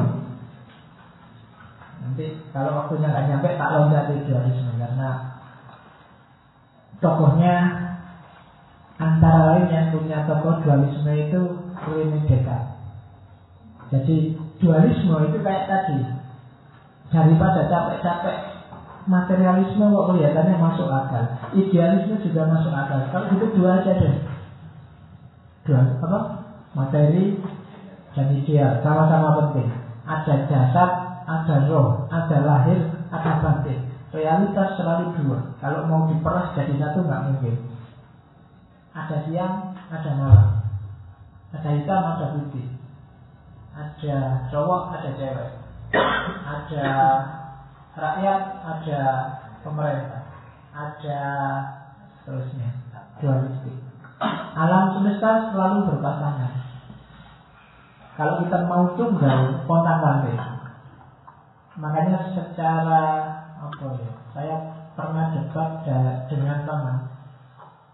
Nanti kalau waktunya nggak nyampe tak loncat di dualisme karena tokohnya antara lain yang punya tokoh dualisme itu Rene Descartes. Jadi dualisme itu kayak tadi daripada capek-capek materialisme kok kelihatannya masuk akal, idealisme juga masuk akal. Kalau itu dua aja deh, dua apa? Materi dan ideal sama-sama penting. Ada jasad, ada roh, ada lahir, ada batin. Realitas selalu dua. Kalau mau diperas jadi satu nggak mungkin. Ada siang, ada malam. Ada hitam, ada putih. Ada cowok, ada cewek. Ada rakyat, ada pemerintah. Ada seterusnya. Dualistik. Alam semesta selalu berpasangan. Kalau kita mau tunggal, kontak pantai. Makanya secara ya? Saya pernah debat dengan teman.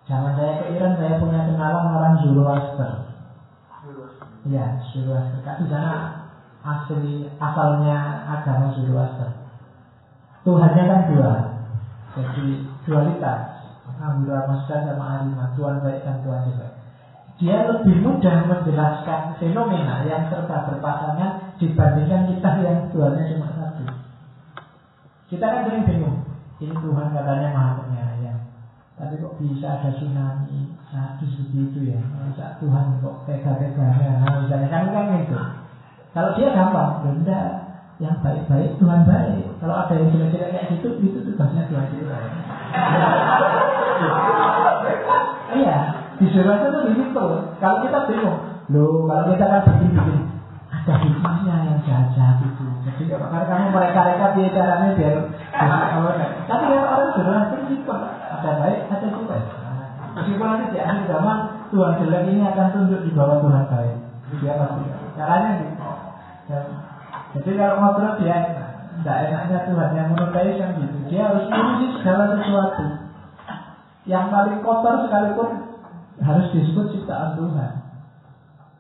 Jangan saya ke Iran, saya punya kenalan orang Zoroaster. Ya, Zoroaster. Di sana asli asalnya agama Zoroaster. Tuhannya kan dua. Jadi dualitas. Ambura Masya sama Alimah Tuhan baik dan Tuhan jelek Dia lebih mudah menjelaskan fenomena yang serba berpasangan Dibandingkan kita yang Tuhannya cuma kita kan sering bingung. Ini Tuhan katanya maha penyayang. Tapi kok bisa ada tsunami sadis begitu ya? Masa Tuhan kok tega-teganya? Nah, misalnya kan kan gitu. Kalau dia gampang, benda yang baik-baik Tuhan baik. Kalau ada yang jelek-jelek kayak gitu, itu tugasnya Tuhan jelek. Iya, di itu begitu. Kalau kita bingung, loh kalau kita kan bikin-bikin ada hikmahnya yang jahat itu. Jadi karena kamu mereka-reka dia caranya biar Tapi kalau orang sudah begitu, ada baik, ada jelek. Meskipun nanti di akhir zaman Tuhan jelek ini akan tunduk di bawah Tuhan baik. Dia pasti. Caranya gitu. Jadi kalau ngobrol dia tidak enaknya Tuhan yang menurut yang gitu. Dia harus menguji segala sesuatu. Yang paling kotor sekalipun harus disebut ciptaan Tuhan.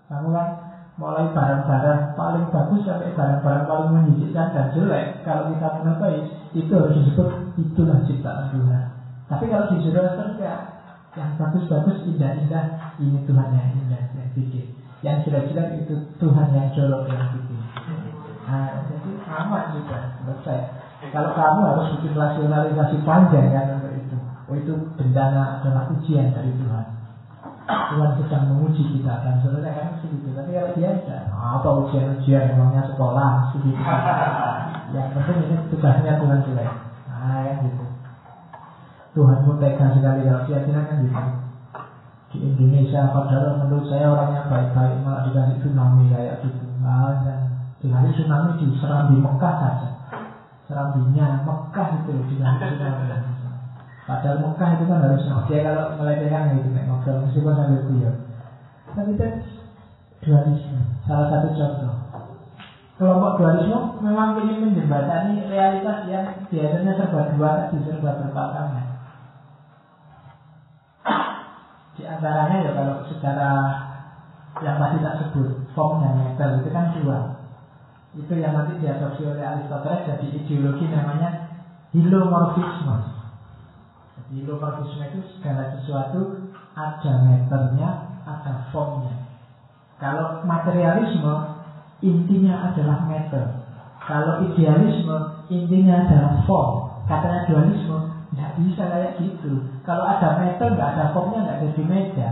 Kamu kan mulai barang-barang paling bagus sampai barang-barang paling menyisihkan dan jelek kalau kita mengetahui itu harus disebut itulah ciptaan Tuhan. Tapi kalau di surga surga yang bagus-bagus indah-indah ini Tuhan yang indah yang bikin. Yang jelek-jelek itu Tuhan yang jorok yang bikin. Nah jadi amat juga menurut saya. Kalau kamu harus bikin rasionalisasi panjang kan untuk itu. Oh itu bencana adalah ujian dari Tuhan Tuhan sedang menguji kita dan sebenarnya kan segitu. Tapi kalau dia tidak, apa ujian-ujian emangnya sekolah segitu. Yang penting ini tugasnya Tuhan jelek. Nah ya gitu. Tuhan pun tega sekali kalau dia bilang kan gitu. Di Indonesia padahal menurut saya orangnya baik-baik malah dikasih tsunami kayak gitu. Nah, dan dikasih tsunami di Serambi Mekah saja. Serambinya Mekah itu dikasih tsunami. Padahal Mekah itu kan harus dia kalau melecehkan gitu naik ngobrol meskipun sambil kuyur. Tapi itu dualisme. Salah satu contoh. kelompok dualisme memang ingin menjembatani realitas yang biasanya serba dua tadi serba berpasangan. Di antaranya ya kalau secara yang tadi tak sebut form dan metal itu kan dua. Itu yang nanti diadopsi oleh Aristoteles jadi ideologi namanya hilomorfisme. Jadi hilomorfisme itu segala sesuatu ada meternya, ada formnya. Kalau materialisme intinya adalah meter. Kalau idealisme intinya adalah form. Katanya dualisme nggak bisa kayak gitu. Kalau ada meter nggak ada formnya nggak jadi meja.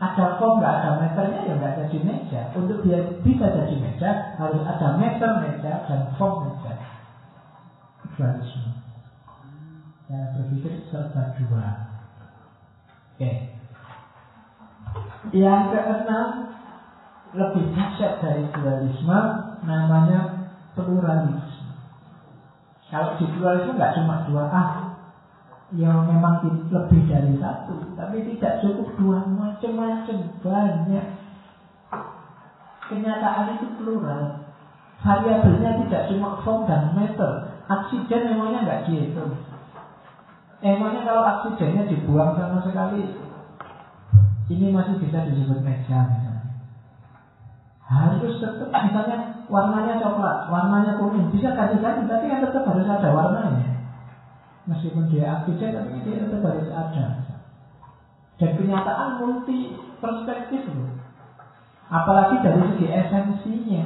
Ada form nggak ada meternya ya nggak jadi meja. Untuk dia bisa jadi meja harus ada meter meja dan form meja. Dualisme. Saya berpikir serba dua. Oke. Yang keenam lebih dahsyat dari dualisme namanya pluralisme. Kalau di pluralisme nggak cuma dua ah, yang memang lebih dari satu, tapi tidak cukup dua macam-macam banyak. Kenyataan itu plural. Variabelnya tidak cuma form dan meter. Aksiden memangnya nggak dihitung. Emangnya kalau aksidennya dibuang sama sekali, ini masih bisa disebut meja harus tetap misalnya warnanya coklat, warnanya kuning, bisa ganti-ganti, tapi kan tetap harus ada warnanya. Meskipun dia aktif, tapi dia tetap harus ada. Dan kenyataan multi perspektif loh. Apalagi dari segi esensinya.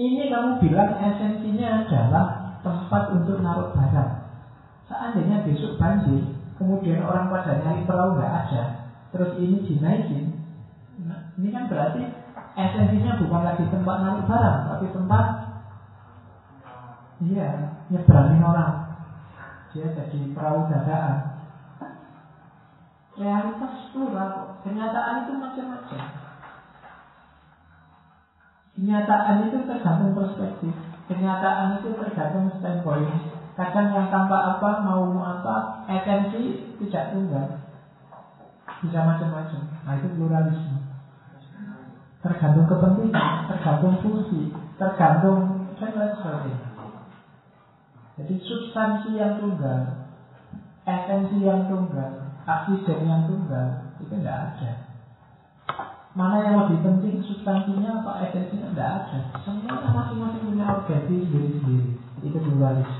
Ini kamu bilang esensinya adalah tempat untuk naruh barang. Seandainya besok banjir, kemudian orang pada nyari perahu nggak ada, terus ini dinaikin, ini kan berarti esensinya bukan lagi tempat naruh barang, tapi tempat iya nyebrangin orang. Dia jadi perahu dadaan. Realitas plural, kenyataan itu macam-macam. Kenyataan itu tergantung perspektif. Kenyataan itu tergantung standpoint. Kadang yang tanpa apa, mau apa, esensi tidak tunggal. Bisa macam-macam. Nah itu pluralisme. Tergantung kepentingan, tergantung fungsi, tergantung dan lain sebagainya. Jadi substansi yang tunggal, esensi yang tunggal, aksiden yang tunggal, itu tidak ada. Mana yang lebih penting substansinya atau esensinya tidak ada. Semuanya masing-masing punya organisasi sendiri-sendiri. Itu dualisme.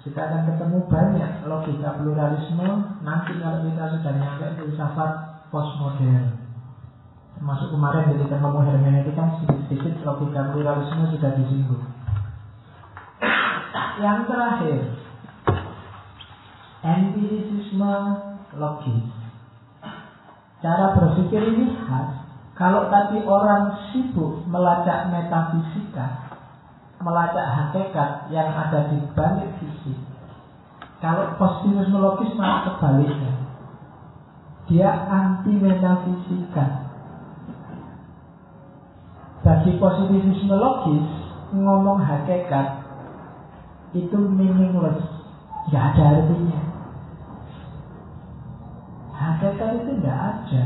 Kita akan ketemu banyak logika pluralisme nanti kalau kita sudah nyampe filsafat postmodern. Termasuk kemarin jadi ketemu hermeneutika sedikit-sedikit logika pluralisme sudah disinggung. Yang terakhir, empirisisme logis. Cara berpikir ini khas. Kalau tadi orang sibuk melacak metafisika, melacak hakikat yang ada di balik fisik. Kalau positivisme logis malah kebaliknya. Dia anti metafisika. Bagi positivisme logis, ngomong hakikat itu meaningless, nggak ada artinya. Hakikat itu nggak ada.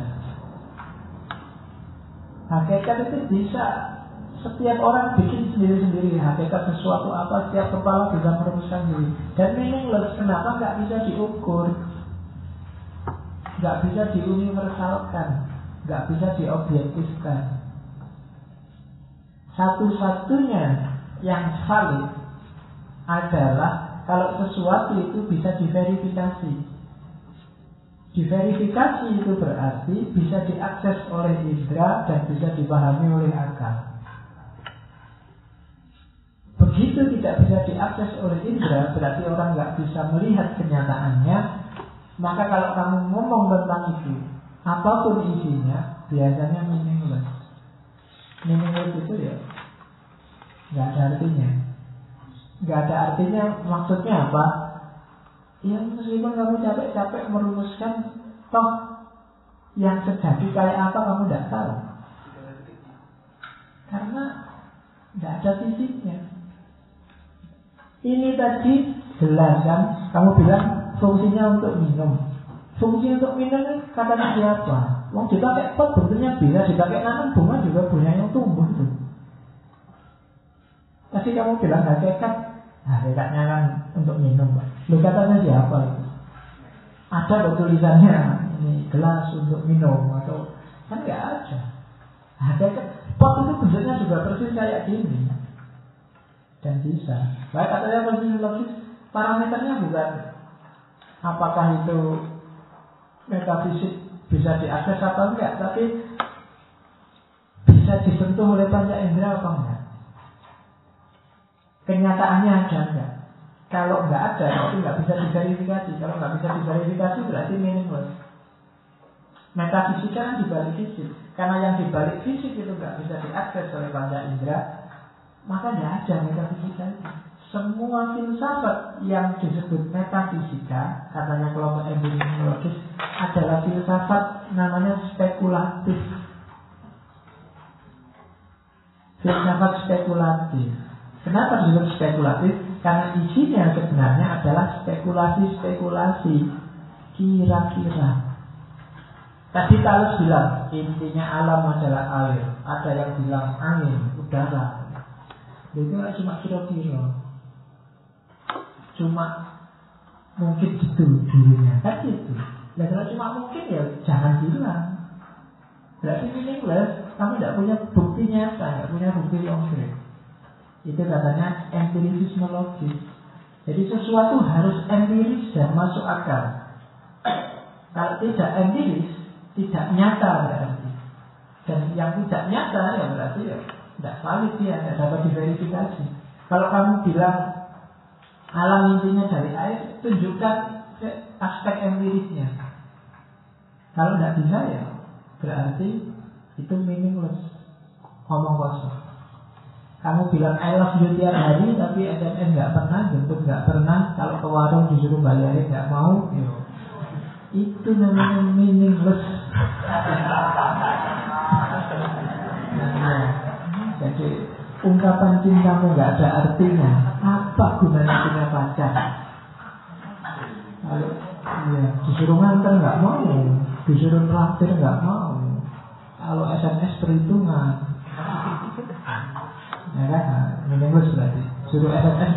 Hakikat itu bisa setiap orang bikin sendiri-sendiri hakikat sesuatu apa setiap kepala bisa merumuskan sendiri dan meaningless kenapa nggak bisa diukur nggak bisa diuniversalkan, nggak bisa diobjektifkan. Satu-satunya yang valid adalah kalau sesuatu itu bisa diverifikasi. Diverifikasi itu berarti bisa diakses oleh indera dan bisa dipahami oleh akal. Begitu tidak bisa diakses oleh indera, berarti orang nggak bisa melihat kenyataannya, maka kalau kamu ngomong tentang itu, apa pun isinya, biasanya meaningless. Meaningless itu ya nggak ada artinya. Nggak ada artinya maksudnya apa? Ya meskipun kamu capek-capek merumuskan, toh yang terjadi kayak apa kamu tidak tahu. Karena nggak ada fisiknya. Ini tadi jelas kan, kamu bilang fungsinya untuk minum. Fungsi untuk minum kata siapa? Wong dipakai pot bentuknya bisa dipakai nanam bunga juga bunga yang tumbuh tuh. Tadi kamu bilang hakikat, hakikatnya kan untuk minum. Lu katanya siapa itu? Ada tulisannya ini gelas untuk minum atau kan nggak ada. Hakikat pot itu bentuknya juga persis kayak gini dan bisa. Baik katanya posisi logis, parameternya bukan apakah itu metafisik bisa diakses atau enggak, tapi bisa disentuh oleh panca indera apa enggak? Kenyataannya ada enggak? Kalau enggak ada, berarti enggak bisa diverifikasi. Kalau enggak bisa diverifikasi berarti meaningless. Metafisika kan dibalik fisik. Karena yang dibalik fisik itu enggak bisa diakses oleh panca indera, maka enggak ada metafisika itu. Semua filsafat yang disebut metafisika, katanya kelompok epidemiologis, adalah filsafat namanya spekulatif. Filsafat spekulatif. Kenapa disebut spekulatif? Karena isinya sebenarnya adalah spekulasi-spekulasi. Kira-kira. Tadi kalau bilang intinya alam adalah air, ada yang bilang angin, udara. Itu cuma kira-kira cuma mungkin gitu dirinya. Kan gitu. Ya kalau cuma mungkin ya jangan bilang. Berarti meaningless kamu tidak punya bukti nyata tidak punya bukti konkret itu katanya empirisisme logis jadi sesuatu harus empiris dan masuk akal. Kalau tidak empiris tidak nyata berarti. Dan yang tidak nyata ya berarti ya tidak valid ya tidak dapat diverifikasi kalau kamu bilang alam intinya dari air, tunjukkan aspek empirisnya. Kalau tidak bisa ya berarti itu meaningless, ngomong kosong. Kamu bilang I love you tiap hari tapi SMS nggak pernah, jemput nggak pernah. Kalau ke warung disuruh bayarin nggak mau, yo. itu namanya meaningless. nah, jadi ungkapan cintamu nggak ada artinya, apa gunanya punya pacar? Kalau ya, disuruh nganter nggak mau, disuruh traktir nggak mau. Kalau SMS perhitungan, ya kan? Meaningless berarti. Suruh SMS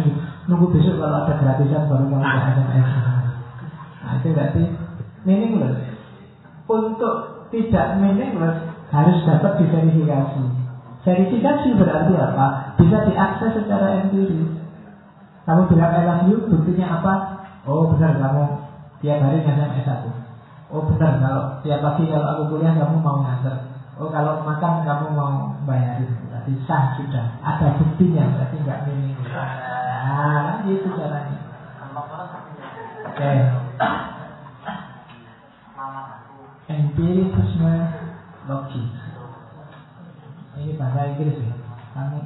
nunggu besok kalau ada gratisan baru kamu ke SMS. Nah itu berarti meaningless. Untuk tidak meaningless harus dapat diverifikasi. Verifikasi berarti apa? Bisa diakses secara empiris. Kamu bilang I love you, buktinya apa? Oh benar kamu tiap hari ngasih S1. Oh benar kalau tiap pagi kalau aku kuliah kamu mau nganter. Oh kalau makan kamu mau bayarin. Berarti sah sudah. Ada buktinya berarti nggak minim. Nah itu caranya. Oke. Okay. Empirisme logis. Ini bahasa Inggris ya. Kami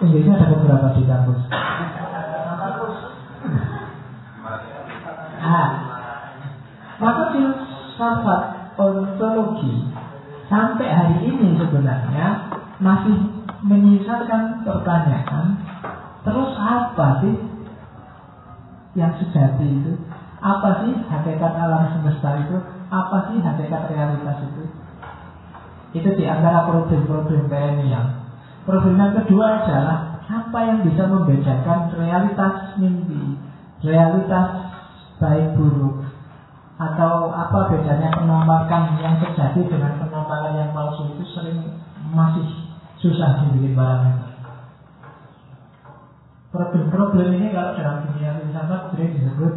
Inggrisnya ada beberapa di kampus. Ah, maka filsafat ontologi sampai hari ini sebenarnya masih menyisakan pertanyaan terus apa sih yang sejati itu? Apa sih hakikat alam semesta itu? Apa sih hakikat realitas itu? Itu di antara problem-problem perennial. Problem yang kedua adalah apa yang bisa membedakan realitas mimpi, realitas baik buruk, atau apa bedanya penampakan yang terjadi dengan penampakan yang palsu itu sering masih susah dibikin parameter. Problem-problem ini kalau dalam dunia filsafat sering disebut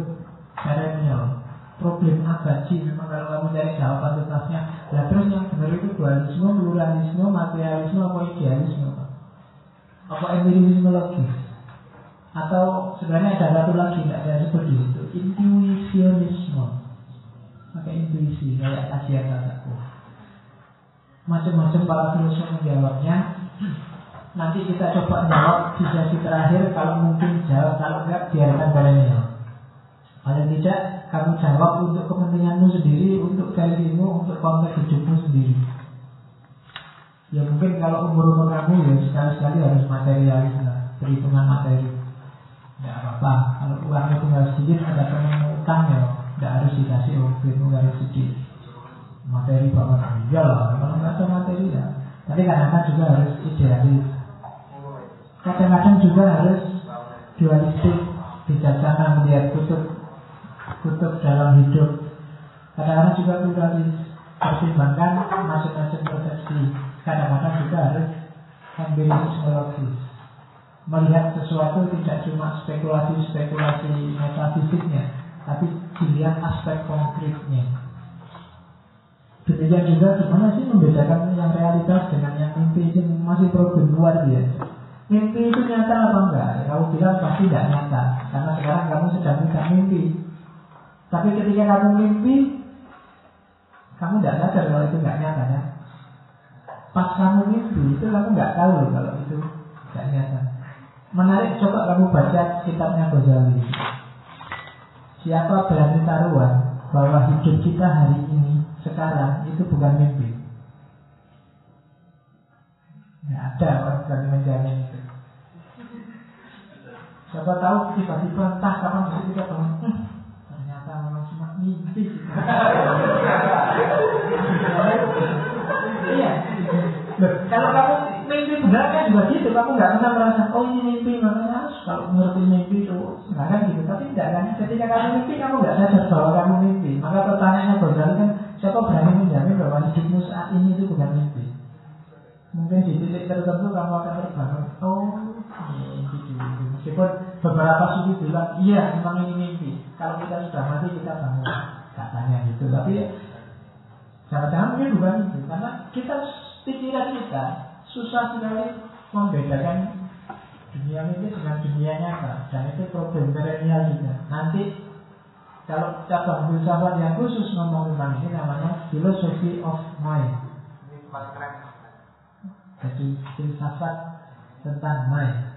perennial problem abadi memang kalau kamu cari jawaban tuntasnya ya terus yang benar itu dualisme, pluralisme, materialisme, apa idealisme apa empirisme logis atau sebenarnya ada satu lagi tidak ada seperti itu? Intuisionisme. Pakai intuisi kayak kajian tataku macam-macam para filsuf menjawabnya. Nanti kita coba jawab di sesi terakhir kalau mungkin jawab kalau enggak biarkan kalian paling tidak kamu jawab untuk kepentinganmu sendiri, untuk value untuk konteks hidupmu sendiri. Ya mungkin kalau umur-umur kamu ya sekali-sekali harus materialis lah, perhitungan materi. Ya apa-apa, kalau uangnya tinggal sedikit, ada teman utang ya, tidak harus dikasih oh, harus sedikit. materi banget iya lah kalau nggak ada materi ya tapi kadang-kadang juga harus idealis kadang-kadang juga harus dualistik bijaksana melihat kutub kutub dalam hidup kadang-kadang juga pluralis pertimbangkan masing-masing persepsi kadang-kadang juga harus empirisismologis melihat sesuatu tidak cuma spekulasi-spekulasi metafisiknya tapi dilihat aspek konkretnya Demikian juga gimana sih membedakan yang realitas dengan yang mimpi itu masih problem luar biasa. Mimpi itu nyata apa enggak? Kamu bilang pasti tidak nyata karena sekarang kamu sedang tidak mimpi. Tapi ketika kamu mimpi, kamu tidak sadar kalau itu nggak nyata ya. Pas kamu mimpi itu kamu nggak tahu kalau itu nggak nyata. Menarik coba kamu baca kitabnya Ghazali. Siapa berani taruhan bahwa hidup kita hari ini sekarang itu bukan mimpi. Ya, ada orang berani menjamin itu. Siapa tahu tiba-tiba entah kapan kita bangun, hmm, ternyata memang cuma mimpi. iya. kalau kamu mimpi benar kan juga gitu, kamu nggak pernah merasa, oh ini mimpi, makanya harus kalau mengerti mimpi itu, nggak kan gitu. Tapi tidak kan, ketika kamu mimpi, kamu nggak sadar bahwa kamu mimpi. Maka pertanyaannya Ghazali kan, Siapa berani menjamin bahwa hidupmu saat ini itu bukan mimpi? Mungkin di titik tertentu kamu akan terbangun. Oh, mimpi dulu. Meskipun beberapa suku bilang, iya memang ini mimpi. Kalau kita sudah mati kita bangun. Katanya gitu. Tapi jangan-jangan mungkin bukan itu. Karena kita pikiran kita susah sekali membedakan dunia mimpi dengan dunia nyata. Dan itu problem milenial juga. Nanti kalau cabang filsafat yang khusus ngomong tentang ini namanya philosophy of mind. Jadi filsafat tentang mind.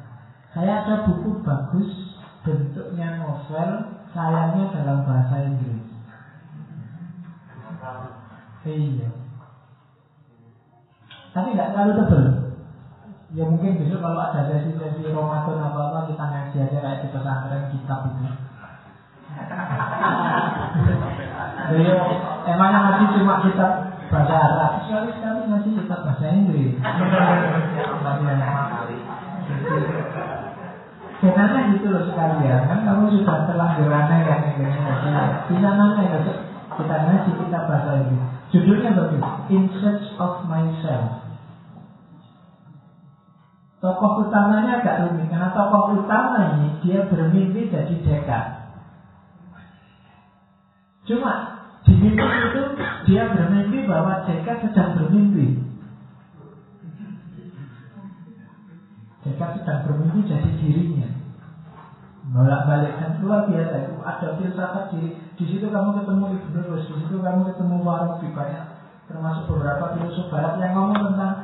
Saya ada buku bagus bentuknya novel, sayangnya dalam bahasa Inggris. Iya. Tapi nggak terlalu tebel. Ya mungkin besok kalau ada sesi-sesi Ramadan apa-apa kita ngaji aja kayak di pesantren kitab ini. Beliau emangnya ngaji cuma kitab bahasa Arab, sekali sekali ngaji kitab bahasa Inggris. Kenapa gitu loh sekalian Kan kamu sudah terlanjur aneh kan? Bisa nanya ya Kita ngaji kita bahasa Inggris Judulnya bagus In Search of Myself. Tokoh utamanya agak rumit Karena tokoh utama ini Dia bermimpi jadi dekat. Cuma di mimpi itu dia bermimpi bahwa Jeka sedang bermimpi. Jeka sedang bermimpi jadi dirinya. Bolak balik dan luar biasa itu ada filsafat diri. Di situ kamu ketemu Ibnu Rus, di situ kamu ketemu Farabi banyak termasuk beberapa filosof barat yang ngomong tentang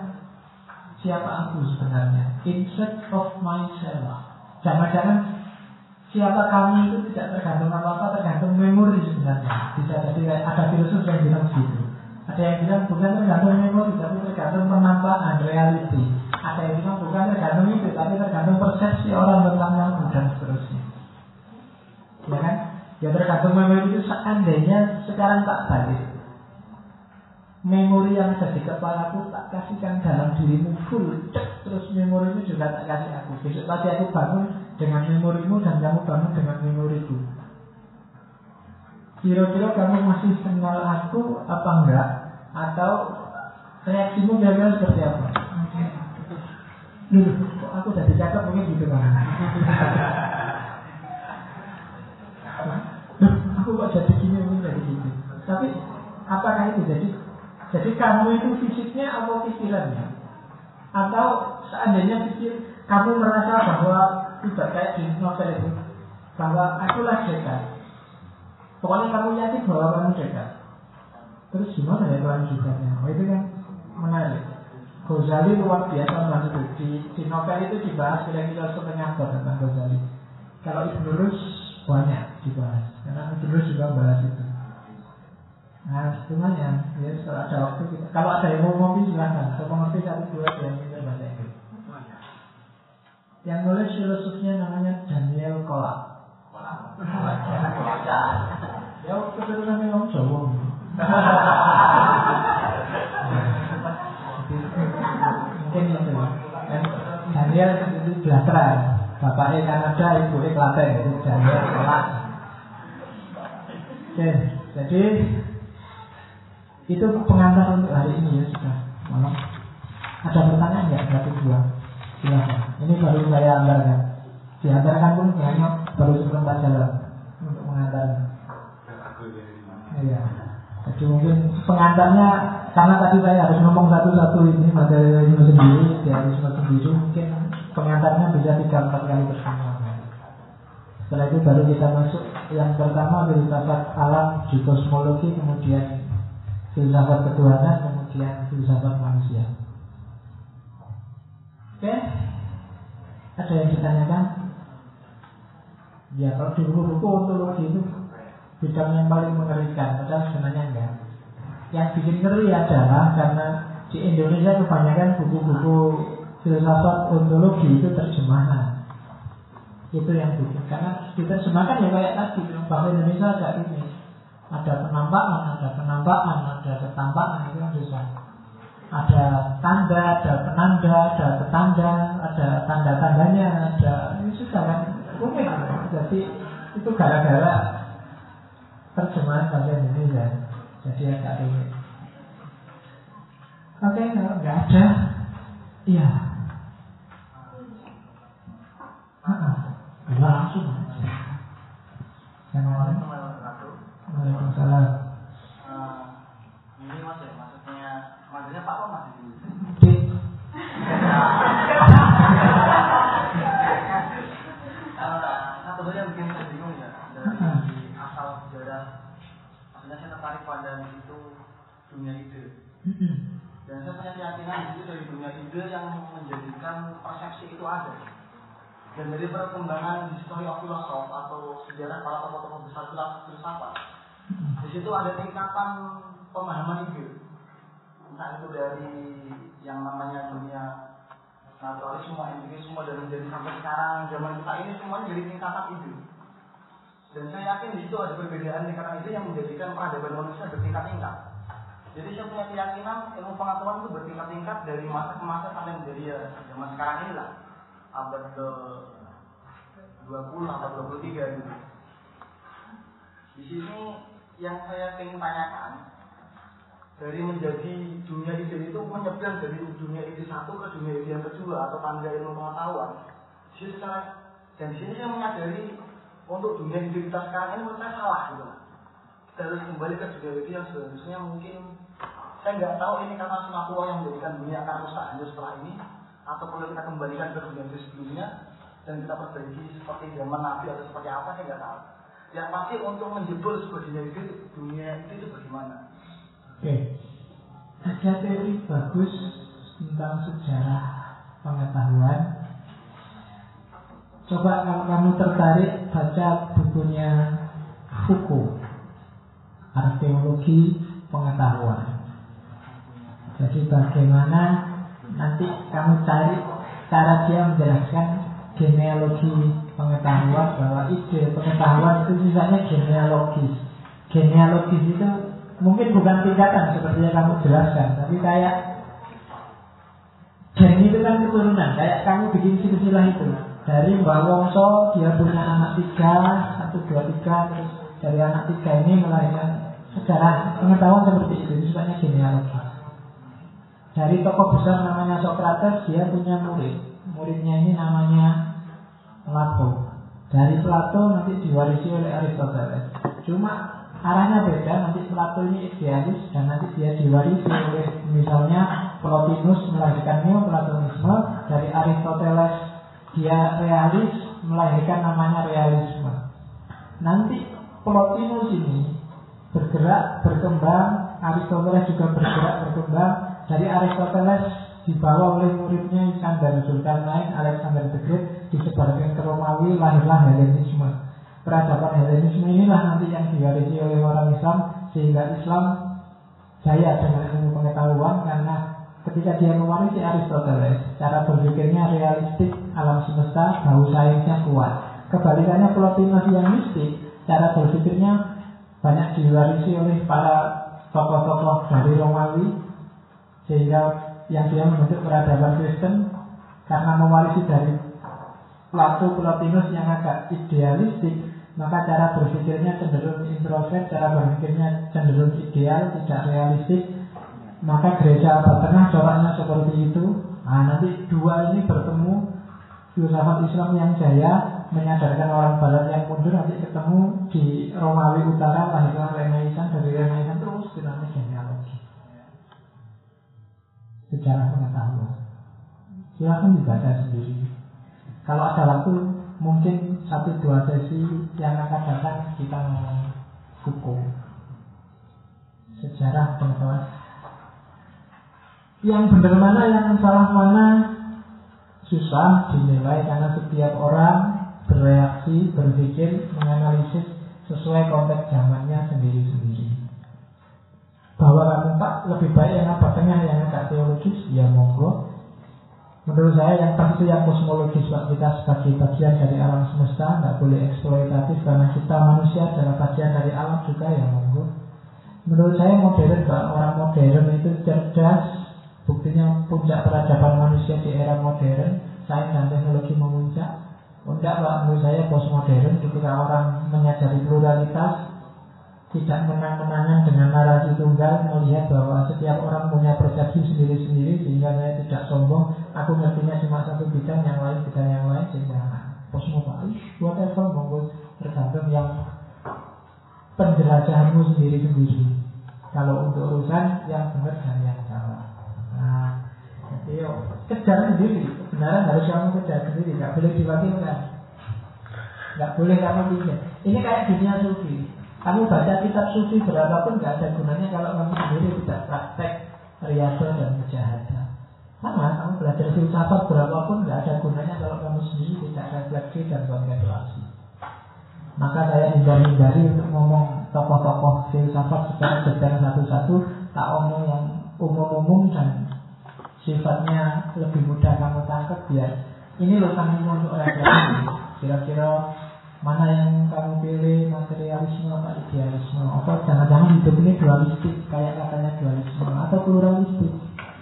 siapa aku sebenarnya. In search of myself. Jangan-jangan Siapa kami itu tidak tergantung apa-apa, tergantung memori sebenarnya. Bisa jadi ada filosof yang bilang begitu. Ada yang bilang bukan tergantung memori, tapi tergantung penampakan, reality. Ada yang bilang bukan tergantung itu, tapi tergantung persepsi orang tentang kamu dan seterusnya. Ya kan? Ya tergantung memori itu seandainya sekarang tak balik. Memori yang ada di kepalaku tak kasihkan dalam dirimu full, terus memori itu juga tak kasih aku. Besok pagi aku bangun dengan memorimu dan kamu bangun dengan memoriku. Kira-kira kamu masih kenal aku apa enggak? Atau reaksimu kira-kira seperti apa? Duh, kok aku udah dicatat mungkin gitu kan? Aku kok jadi gini mungkin jadi gini. Tapi apakah itu jadi? Jadi kamu itu fisiknya atau pikirannya? Atau seandainya pikir kamu merasa bahwa tidak kayak di novel itu bahwa akulah dekat. Pokoknya kamu yakin bahwa kamu dekat. Terus gimana ya kelanjutannya? Oh itu kan menarik. Ghazali luar biasa banget itu. Di, di novel itu dibahas kira-kira setengah bab tentang Ghazali. Kalau Ibn Rus banyak dibahas. Karena Ibn Rus juga bahas itu. Nah, lumayan. Ya, kalau ada waktu kita. Kalau ada yang mau ngomong silahkan. Saya mengerti satu dua yang kita bahasa Inggris. Yang nulis filosofnya namanya Daniel Kolak. Ya, keturunan yang Jawa. mungkin itu kan Daniel itu Belatra bapaknya Kanada ibu Klaten itu Daniel sekolah. Oke jadi itu pengantar untuk hari ini ya sudah. Malam. Ada pertanyaan nggak? Satu dua. Silahkan ini baru saya antarkan. Diantarkan pun hanya baru seperempat jalan untuk mengantarnya iya. Jadi mungkin pengantarnya karena tadi saya harus ngomong satu-satu ini materialisme sendiri, idealisme sendiri, mungkin pengantarnya bisa tiga empat kali bersama. Setelah itu baru kita masuk yang pertama filsafat alam kosmologi, kemudian filsafat ketuhanan, kemudian filsafat manusia. Oke, ada yang ditanyakan? Ya kalau di buku-buku ontologi itu bidang yang paling mengerikan, padahal sebenarnya enggak. Yang bikin ngeri adalah karena di Indonesia kebanyakan buku-buku filsafat ontologi itu terjemahan. Itu yang bikin. Karena diterjemahkan ya kayak tadi bahasa Indonesia agak ini. Ada penampakan, ada penampakan, ada ketampakan itu yang susah. Ada tanda, ada penanda, ada petanda, ada tanda-tandanya, ada ini susah kan? Rumit. Jadi itu gara-gara terjemahan bahasa Indonesia. Jadi agak rumit. Oke, kalau nggak ada, iya. Dua langsung. Yang Waalaikumsalam. Ini mas ya, maksudnya, maksudnya Pak Pak masih di dunia ide. Dan saya punya keyakinan itu dari dunia ide yang menjadikan persepsi itu ada. Dan dari perkembangan histori of philosoph atau sejarah para tokoh-tokoh besar filsafat, di situ ada tingkatan pemahaman ide. Entah itu dari yang namanya dunia naturalisme, empirisme dan menjadi sampai sekarang zaman kita ini semuanya jadi tingkatan ide. Dan saya yakin di situ ada perbedaan tingkatan ide yang menjadikan peradaban manusia bertingkat-tingkat. Jadi saya punya keyakinan ilmu pengetahuan itu bertingkat-tingkat dari masa ke masa sampai menjadi ya zaman sekarang inilah abad ke 20 atau 23 gitu. Di sini yang saya ingin tanyakan dari menjadi dunia ide itu menyeberang dari dunia ide satu ke dunia ide yang kedua atau tanda ilmu pengetahuan. Di secara dan di sini saya menyadari untuk dunia ide kita sekarang ini menurut saya salah gitu. Kita harus kembali ke dunia ide yang seharusnya mungkin saya nggak tahu ini karena sunatullah yang menjadikan dunia akan rusak hanya setelah ini atau perlu kita kembalikan ke dunia sebelumnya dan kita perbaiki seperti zaman Nabi atau seperti apa saya nggak tahu. Yang pasti untuk menjebol dunia ide dunia ide itu bagaimana? Oke. Ada teori bagus tentang sejarah pengetahuan. Coba kalau kamu tertarik baca bukunya Foucault, Arkeologi Pengetahuan. Jadi bagaimana nanti kamu cari cara dia menjelaskan genealogi pengetahuan bahwa ide pengetahuan itu sisanya genealogis. Genealogis itu mungkin bukan tingkatan seperti yang kamu jelaskan, tapi kayak gen itu kan keturunan, kayak kamu bikin silsilah itu dari Mbak Wongso dia punya anak tiga, satu dua tiga, terus dari anak tiga ini melahirkan sejarah pengetahuan seperti itu, itu sebenarnya genealogi. Dari tokoh besar namanya Socrates dia punya murid, muridnya ini namanya Plato. Dari Plato nanti diwarisi oleh Aristoteles. Cuma arahnya beda nanti Plato ini idealis dan nanti dia diwarisi oleh misalnya Plotinus melahirkan Neoplatonisme dari Aristoteles dia realis melahirkan namanya realisme nanti Plotinus ini bergerak berkembang Aristoteles juga bergerak berkembang dari Aristoteles dibawa oleh muridnya Iskandar Zulkarnain Alexander the Great disebarkan ke Romawi lahirlah Helenisme peradaban Helenisme inilah nanti yang diwarisi oleh orang Islam sehingga Islam jaya dengan ilmu pengetahuan karena ketika dia mewarisi Aristoteles cara berpikirnya realistik alam semesta bau sainsnya kuat. Kebalikannya Plotinus yang mistik cara berpikirnya banyak diwarisi oleh para tokoh-tokoh dari Romawi sehingga yang dia membentuk peradaban Kristen karena mewarisi dari Plato Plotinus yang agak idealistik, maka cara berpikirnya cenderung introvert, cara berpikirnya cenderung ideal, tidak realistik. Maka gereja abad tengah coraknya seperti itu. Nah, nanti dua ini bertemu filsafat Islam yang jaya menyadarkan orang Barat yang mundur nanti ketemu di Romawi Utara lahirlah Renaissance dari Renaissance terus dinamis sejarah pengetahuan. Silahkan dibaca sendiri. Kalau ada waktu mungkin satu dua sesi yang akan datang kita ngomong hukum. Sejarah pengetahuan. Yang benar mana yang salah mana susah dinilai karena setiap orang bereaksi, berpikir, menganalisis sesuai konteks zamannya sendiri-sendiri. Bahwa kamu pak lebih baik yang apa tengah yang agak teologis, ya monggo. Menurut saya yang pasti yang kosmologis Pak kita sebagai bagian dari alam semesta nggak boleh eksploitatif karena kita manusia adalah bagian dari alam juga ya monggo. Menurut saya modern Pak orang modern itu cerdas, buktinya puncak peradaban manusia di era modern, sains dan teknologi memuncak. Enggak Pak, menurut saya postmodern ketika orang menyadari pluralitas tidak menang-menangan dengan narasi tunggal melihat bahwa setiap orang punya persepsi sendiri-sendiri sehingga saya tidak sombong. Aku ngertinya cuma satu bidang yang lain bidang yang lain sehingga kosmopolis whatever monggo tergantung yang penjelajahanmu sendiri-sendiri. Kalau untuk urusan yang benar dan yang salah. Nah jadi kejar sendiri. Kebenaran harus kamu kejar sendiri, nggak boleh diwakilkan. Nggak boleh kamu pikir. Ini kayak dunia sufi. Kamu baca kitab sufi berapapun nggak ada gunanya kalau kamu sendiri tidak praktek riasa dan mujahadah. Sama, kamu belajar filsafat berapapun nggak ada gunanya kalau kamu sendiri tidak refleksi dan kontemplasi. Maka saya hindari-hindari untuk ngomong tokoh-tokoh filsafat secara detail satu-satu, tak omong yang umum-umum dan sifatnya lebih mudah kamu tangkap biar ini loh kami untuk refleksi kira-kira mana yang kamu pilih materialisme atau idealisme? Atau jangan-jangan hidup ini dualistik kayak katanya dualisme atau pluralistik?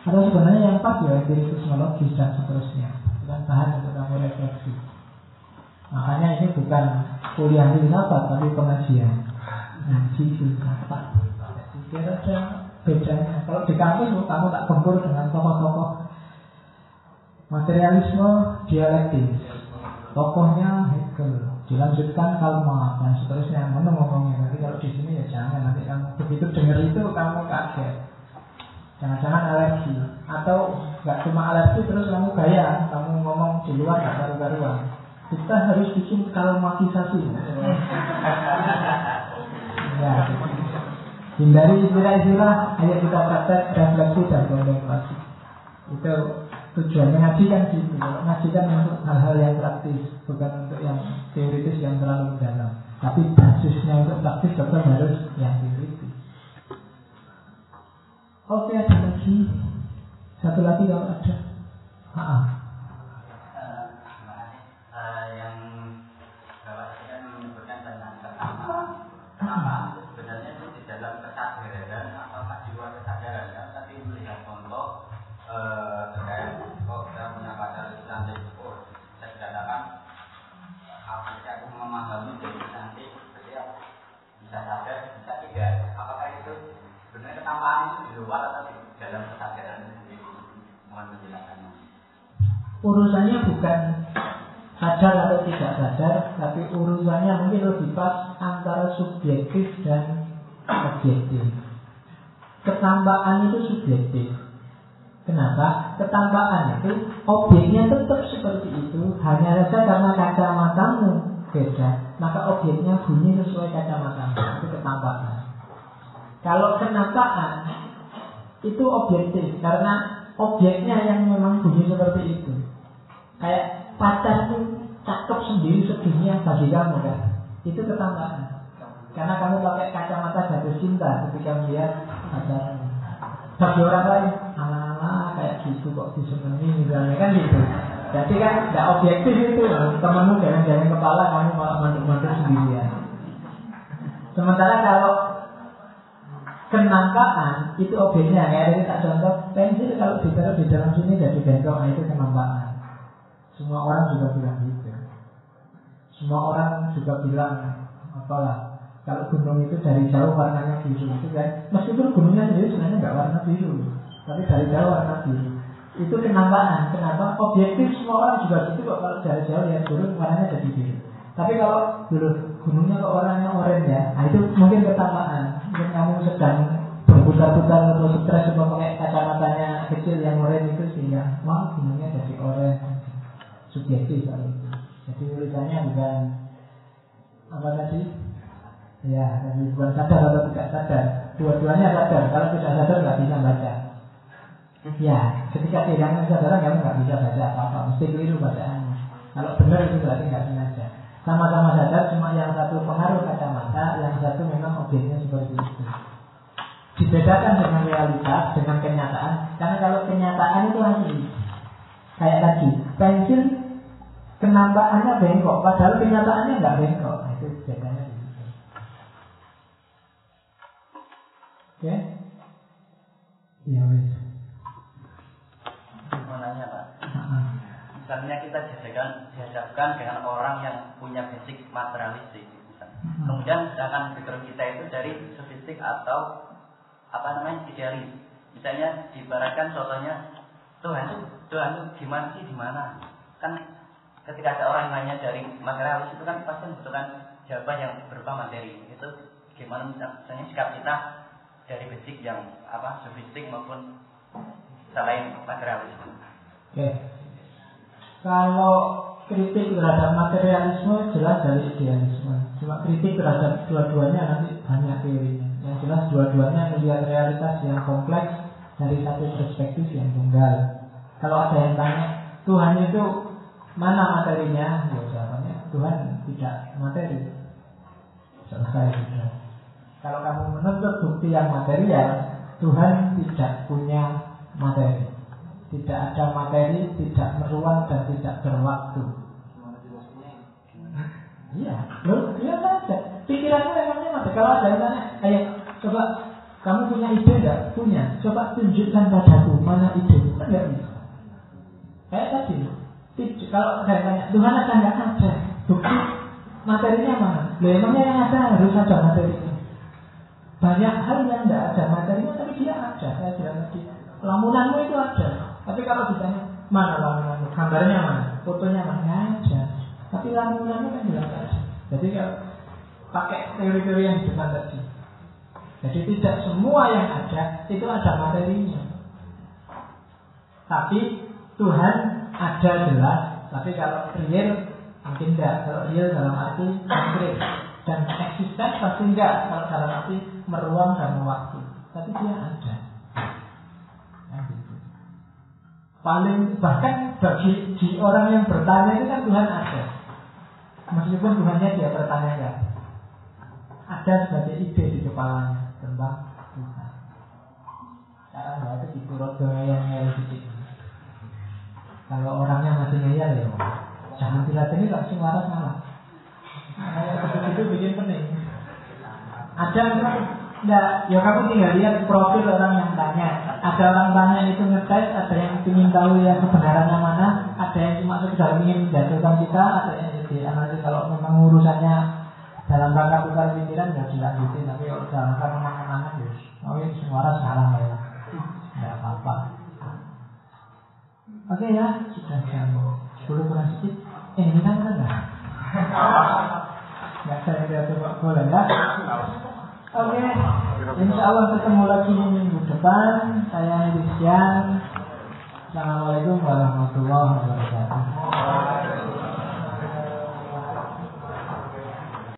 Atau sebenarnya yang pas ya empirismologis dan seterusnya. Bukan bahan untuk kamu refleksi. Makanya ini bukan kuliah filsafat tapi pengajian. Ngaji filsafat. Kira-kira bedanya. Kalau di kampus kamu tak gempur dengan tokoh-tokoh materialisme dialektis. Tokohnya Hegel, dilanjutkan Kalma dan seterusnya. Mana ngomongnya? Nanti kalau di sini ya jangan. Nanti kamu begitu dengar itu kamu kaget. Jangan-jangan alergi atau nggak cuma alergi terus kamu gaya, kamu ngomong di luar nggak karu-karuan. Kita harus bikin kalmatisasi. ya, Hindari istilah-istilah, ayo kita praktek refleksi dan kontemplasi. Itu tujuannya ngaji kan gitu. Ngaji kan untuk hal-hal yang praktis, bukan untuk yang teoritis yang terlalu dalam. Tapi basisnya untuk praktis tetap harus yang teoritis. Oke, ada lagi. Satu lagi kalau ada. Maaf. Urusannya bukan sadar atau tidak sadar, tapi urusannya mungkin lebih pas antara subjektif dan objektif. Ketambahan itu subjektif. Kenapa? Ketambahan itu objeknya tetap seperti itu, hanya saja karena kacamatamu beda, maka objeknya bunyi sesuai kacamatamu. Itu ketambahan. Kalau kenataan itu objektif karena objeknya yang memang bunyi seperti itu. Kayak pacar itu cakep sendiri sedunia bagi kamu kan. Itu ketambahan. Karena kamu pakai kacamata jatuh cinta ketika melihat pacarmu. Bagi orang lain, ala-ala kayak gitu kok disenangi misalnya kan gitu. Jadi kan tidak objektif itu temanmu jalan-jalan kepala kamu malah manduk-manduk sendirian. Sementara kalau kenampakan itu objeknya ya jadi tak contoh pensil kalau ditaruh di dalam sini jadi bengkok nah itu kenampakan semua orang juga bilang gitu. Semua orang juga bilang apalah kalau gunung itu dari jauh warnanya biru itu kan meskipun gunungnya sendiri sebenarnya nggak warna biru tapi dari jauh warna biru. Itu kenampakan kenapa? Objektif semua orang juga gitu kok kalau dari jauh lihat gunung warnanya jadi biru. Tapi kalau dulu gunungnya kok warnanya oranye ya? Nah itu mungkin ketamaan mungkin kamu sedang berputar-putar atau stres atau pakai kacamatanya kecil yang oranye itu sehingga wah gunungnya jadi oranye subjektif itu jadi tulisannya bukan apa tadi? Ya tapi bukan sadar atau tidak sadar. Dua-duanya sadar. Kalau tidak sadar nggak bisa baca. Ya ketika kehilangan kesadaran kamu nggak bisa baca apa-apa. Mesti keliru bacaannya. Kalau benar itu berarti nggak sengaja. Sama-sama sadar cuma yang satu pengaruh kacamata yang satu memang objeknya seperti itu. Dibedakan dengan realitas dengan kenyataan. Karena kalau kenyataan itu asli kayak tadi pensil kenampakannya bengkok padahal kenyataannya nggak bengkok. Nah, itu bedanya di situ oke? Ya wes. Mau nanya pak. Misalnya kita dihadapkan, dihadapkan dengan orang yang punya basic materialistik misalnya. Hmm. kemudian sedangkan background kita itu dari sofistik atau apa namanya idealis. Misalnya diibaratkan contohnya Tuhan itu Tuhan itu gimana sih di mana? Kan ketika ada orang yang nanya dari materialis itu kan pasti membutuhkan jawaban yang berupa materi itu gimana misalnya sikap kita dari basic yang apa sofistik maupun selain materialis oke. Kalau kritik terhadap materialisme jelas dari idealisme. Cuma kritik terhadap dua-duanya nanti banyak teorinya. Yang jelas dua-duanya melihat realitas yang kompleks dari satu perspektif yang tunggal. Kalau ada yang tanya, Tuhan itu mana materinya? Ya jawabannya Tuhan tidak materi. Selesai sudah. Kalau kamu menuntut bukti yang material, Tuhan tidak punya materi. Tidak ada materi, tidak meruang dan tidak berwaktu. Iya, lo dia saja. Pikiranmu memangnya mati. Kalau ada yang tanya, ayo coba kamu punya ide enggak? Punya. Coba tunjukkan padaku mana ide. Kan nggak bisa. Kayak tadi. Kalau saya tanya, Tuhan akan nggak ada. Bukti materinya mana? Loh, emangnya yang ada harus ada materinya. Banyak hal yang tidak ada materinya, tapi dia ada. Saya bilang tadi, lamunanmu itu ada. Tapi kalau ditanya mana lamunannya, gambarnya mana, fotonya mana, nggak ada. Tapi lamunannya kan jelas ada. Jadi kalau pakai teori-teori yang depan tadi. Jadi tidak semua yang ada itu ada materinya. Tapi Tuhan ada jelas. Tapi kalau real mungkin tidak. Kalau real dalam arti konkret dan eksisten pasti enggak. Kalau dalam arti meruang dan waktu. Tapi dia ada. Paling bahkan bagi di orang yang bertanya itu kan Tuhan ada. Meskipun Tuhannya dia bertanya ya. Ada sebagai ide di kepalanya tentang Tuhan. Sekarang bahasa di rodo yang sedikit. Kalau orangnya masih ngeyel ya, jangan dilatih sih waras malah. Kayak itu bikin pening. Ada Enggak, ya kamu tinggal lihat profil orang yang tanya. Ada orang tanya itu ngetes, ada yang ingin tahu yang kebenarannya mana, ada yang cuma sekedar ingin menjatuhkan kita, ada yang jadi analisis kalau memang urusannya dalam rangka tukar pikiran ya dilanjutin, tapi kalau dalam rangka menang-menangan ya, oh ini semua salah ya, tidak apa-apa. Oke ya, sudah jam 10 kurang sedikit. Eh, ini kan enggak? Enggak saya lihat coba boleh ya. Oke, okay. insya Allah ketemu lagi minggu depan. Saya Rizyan. Assalamualaikum warahmatullahi wabarakatuh.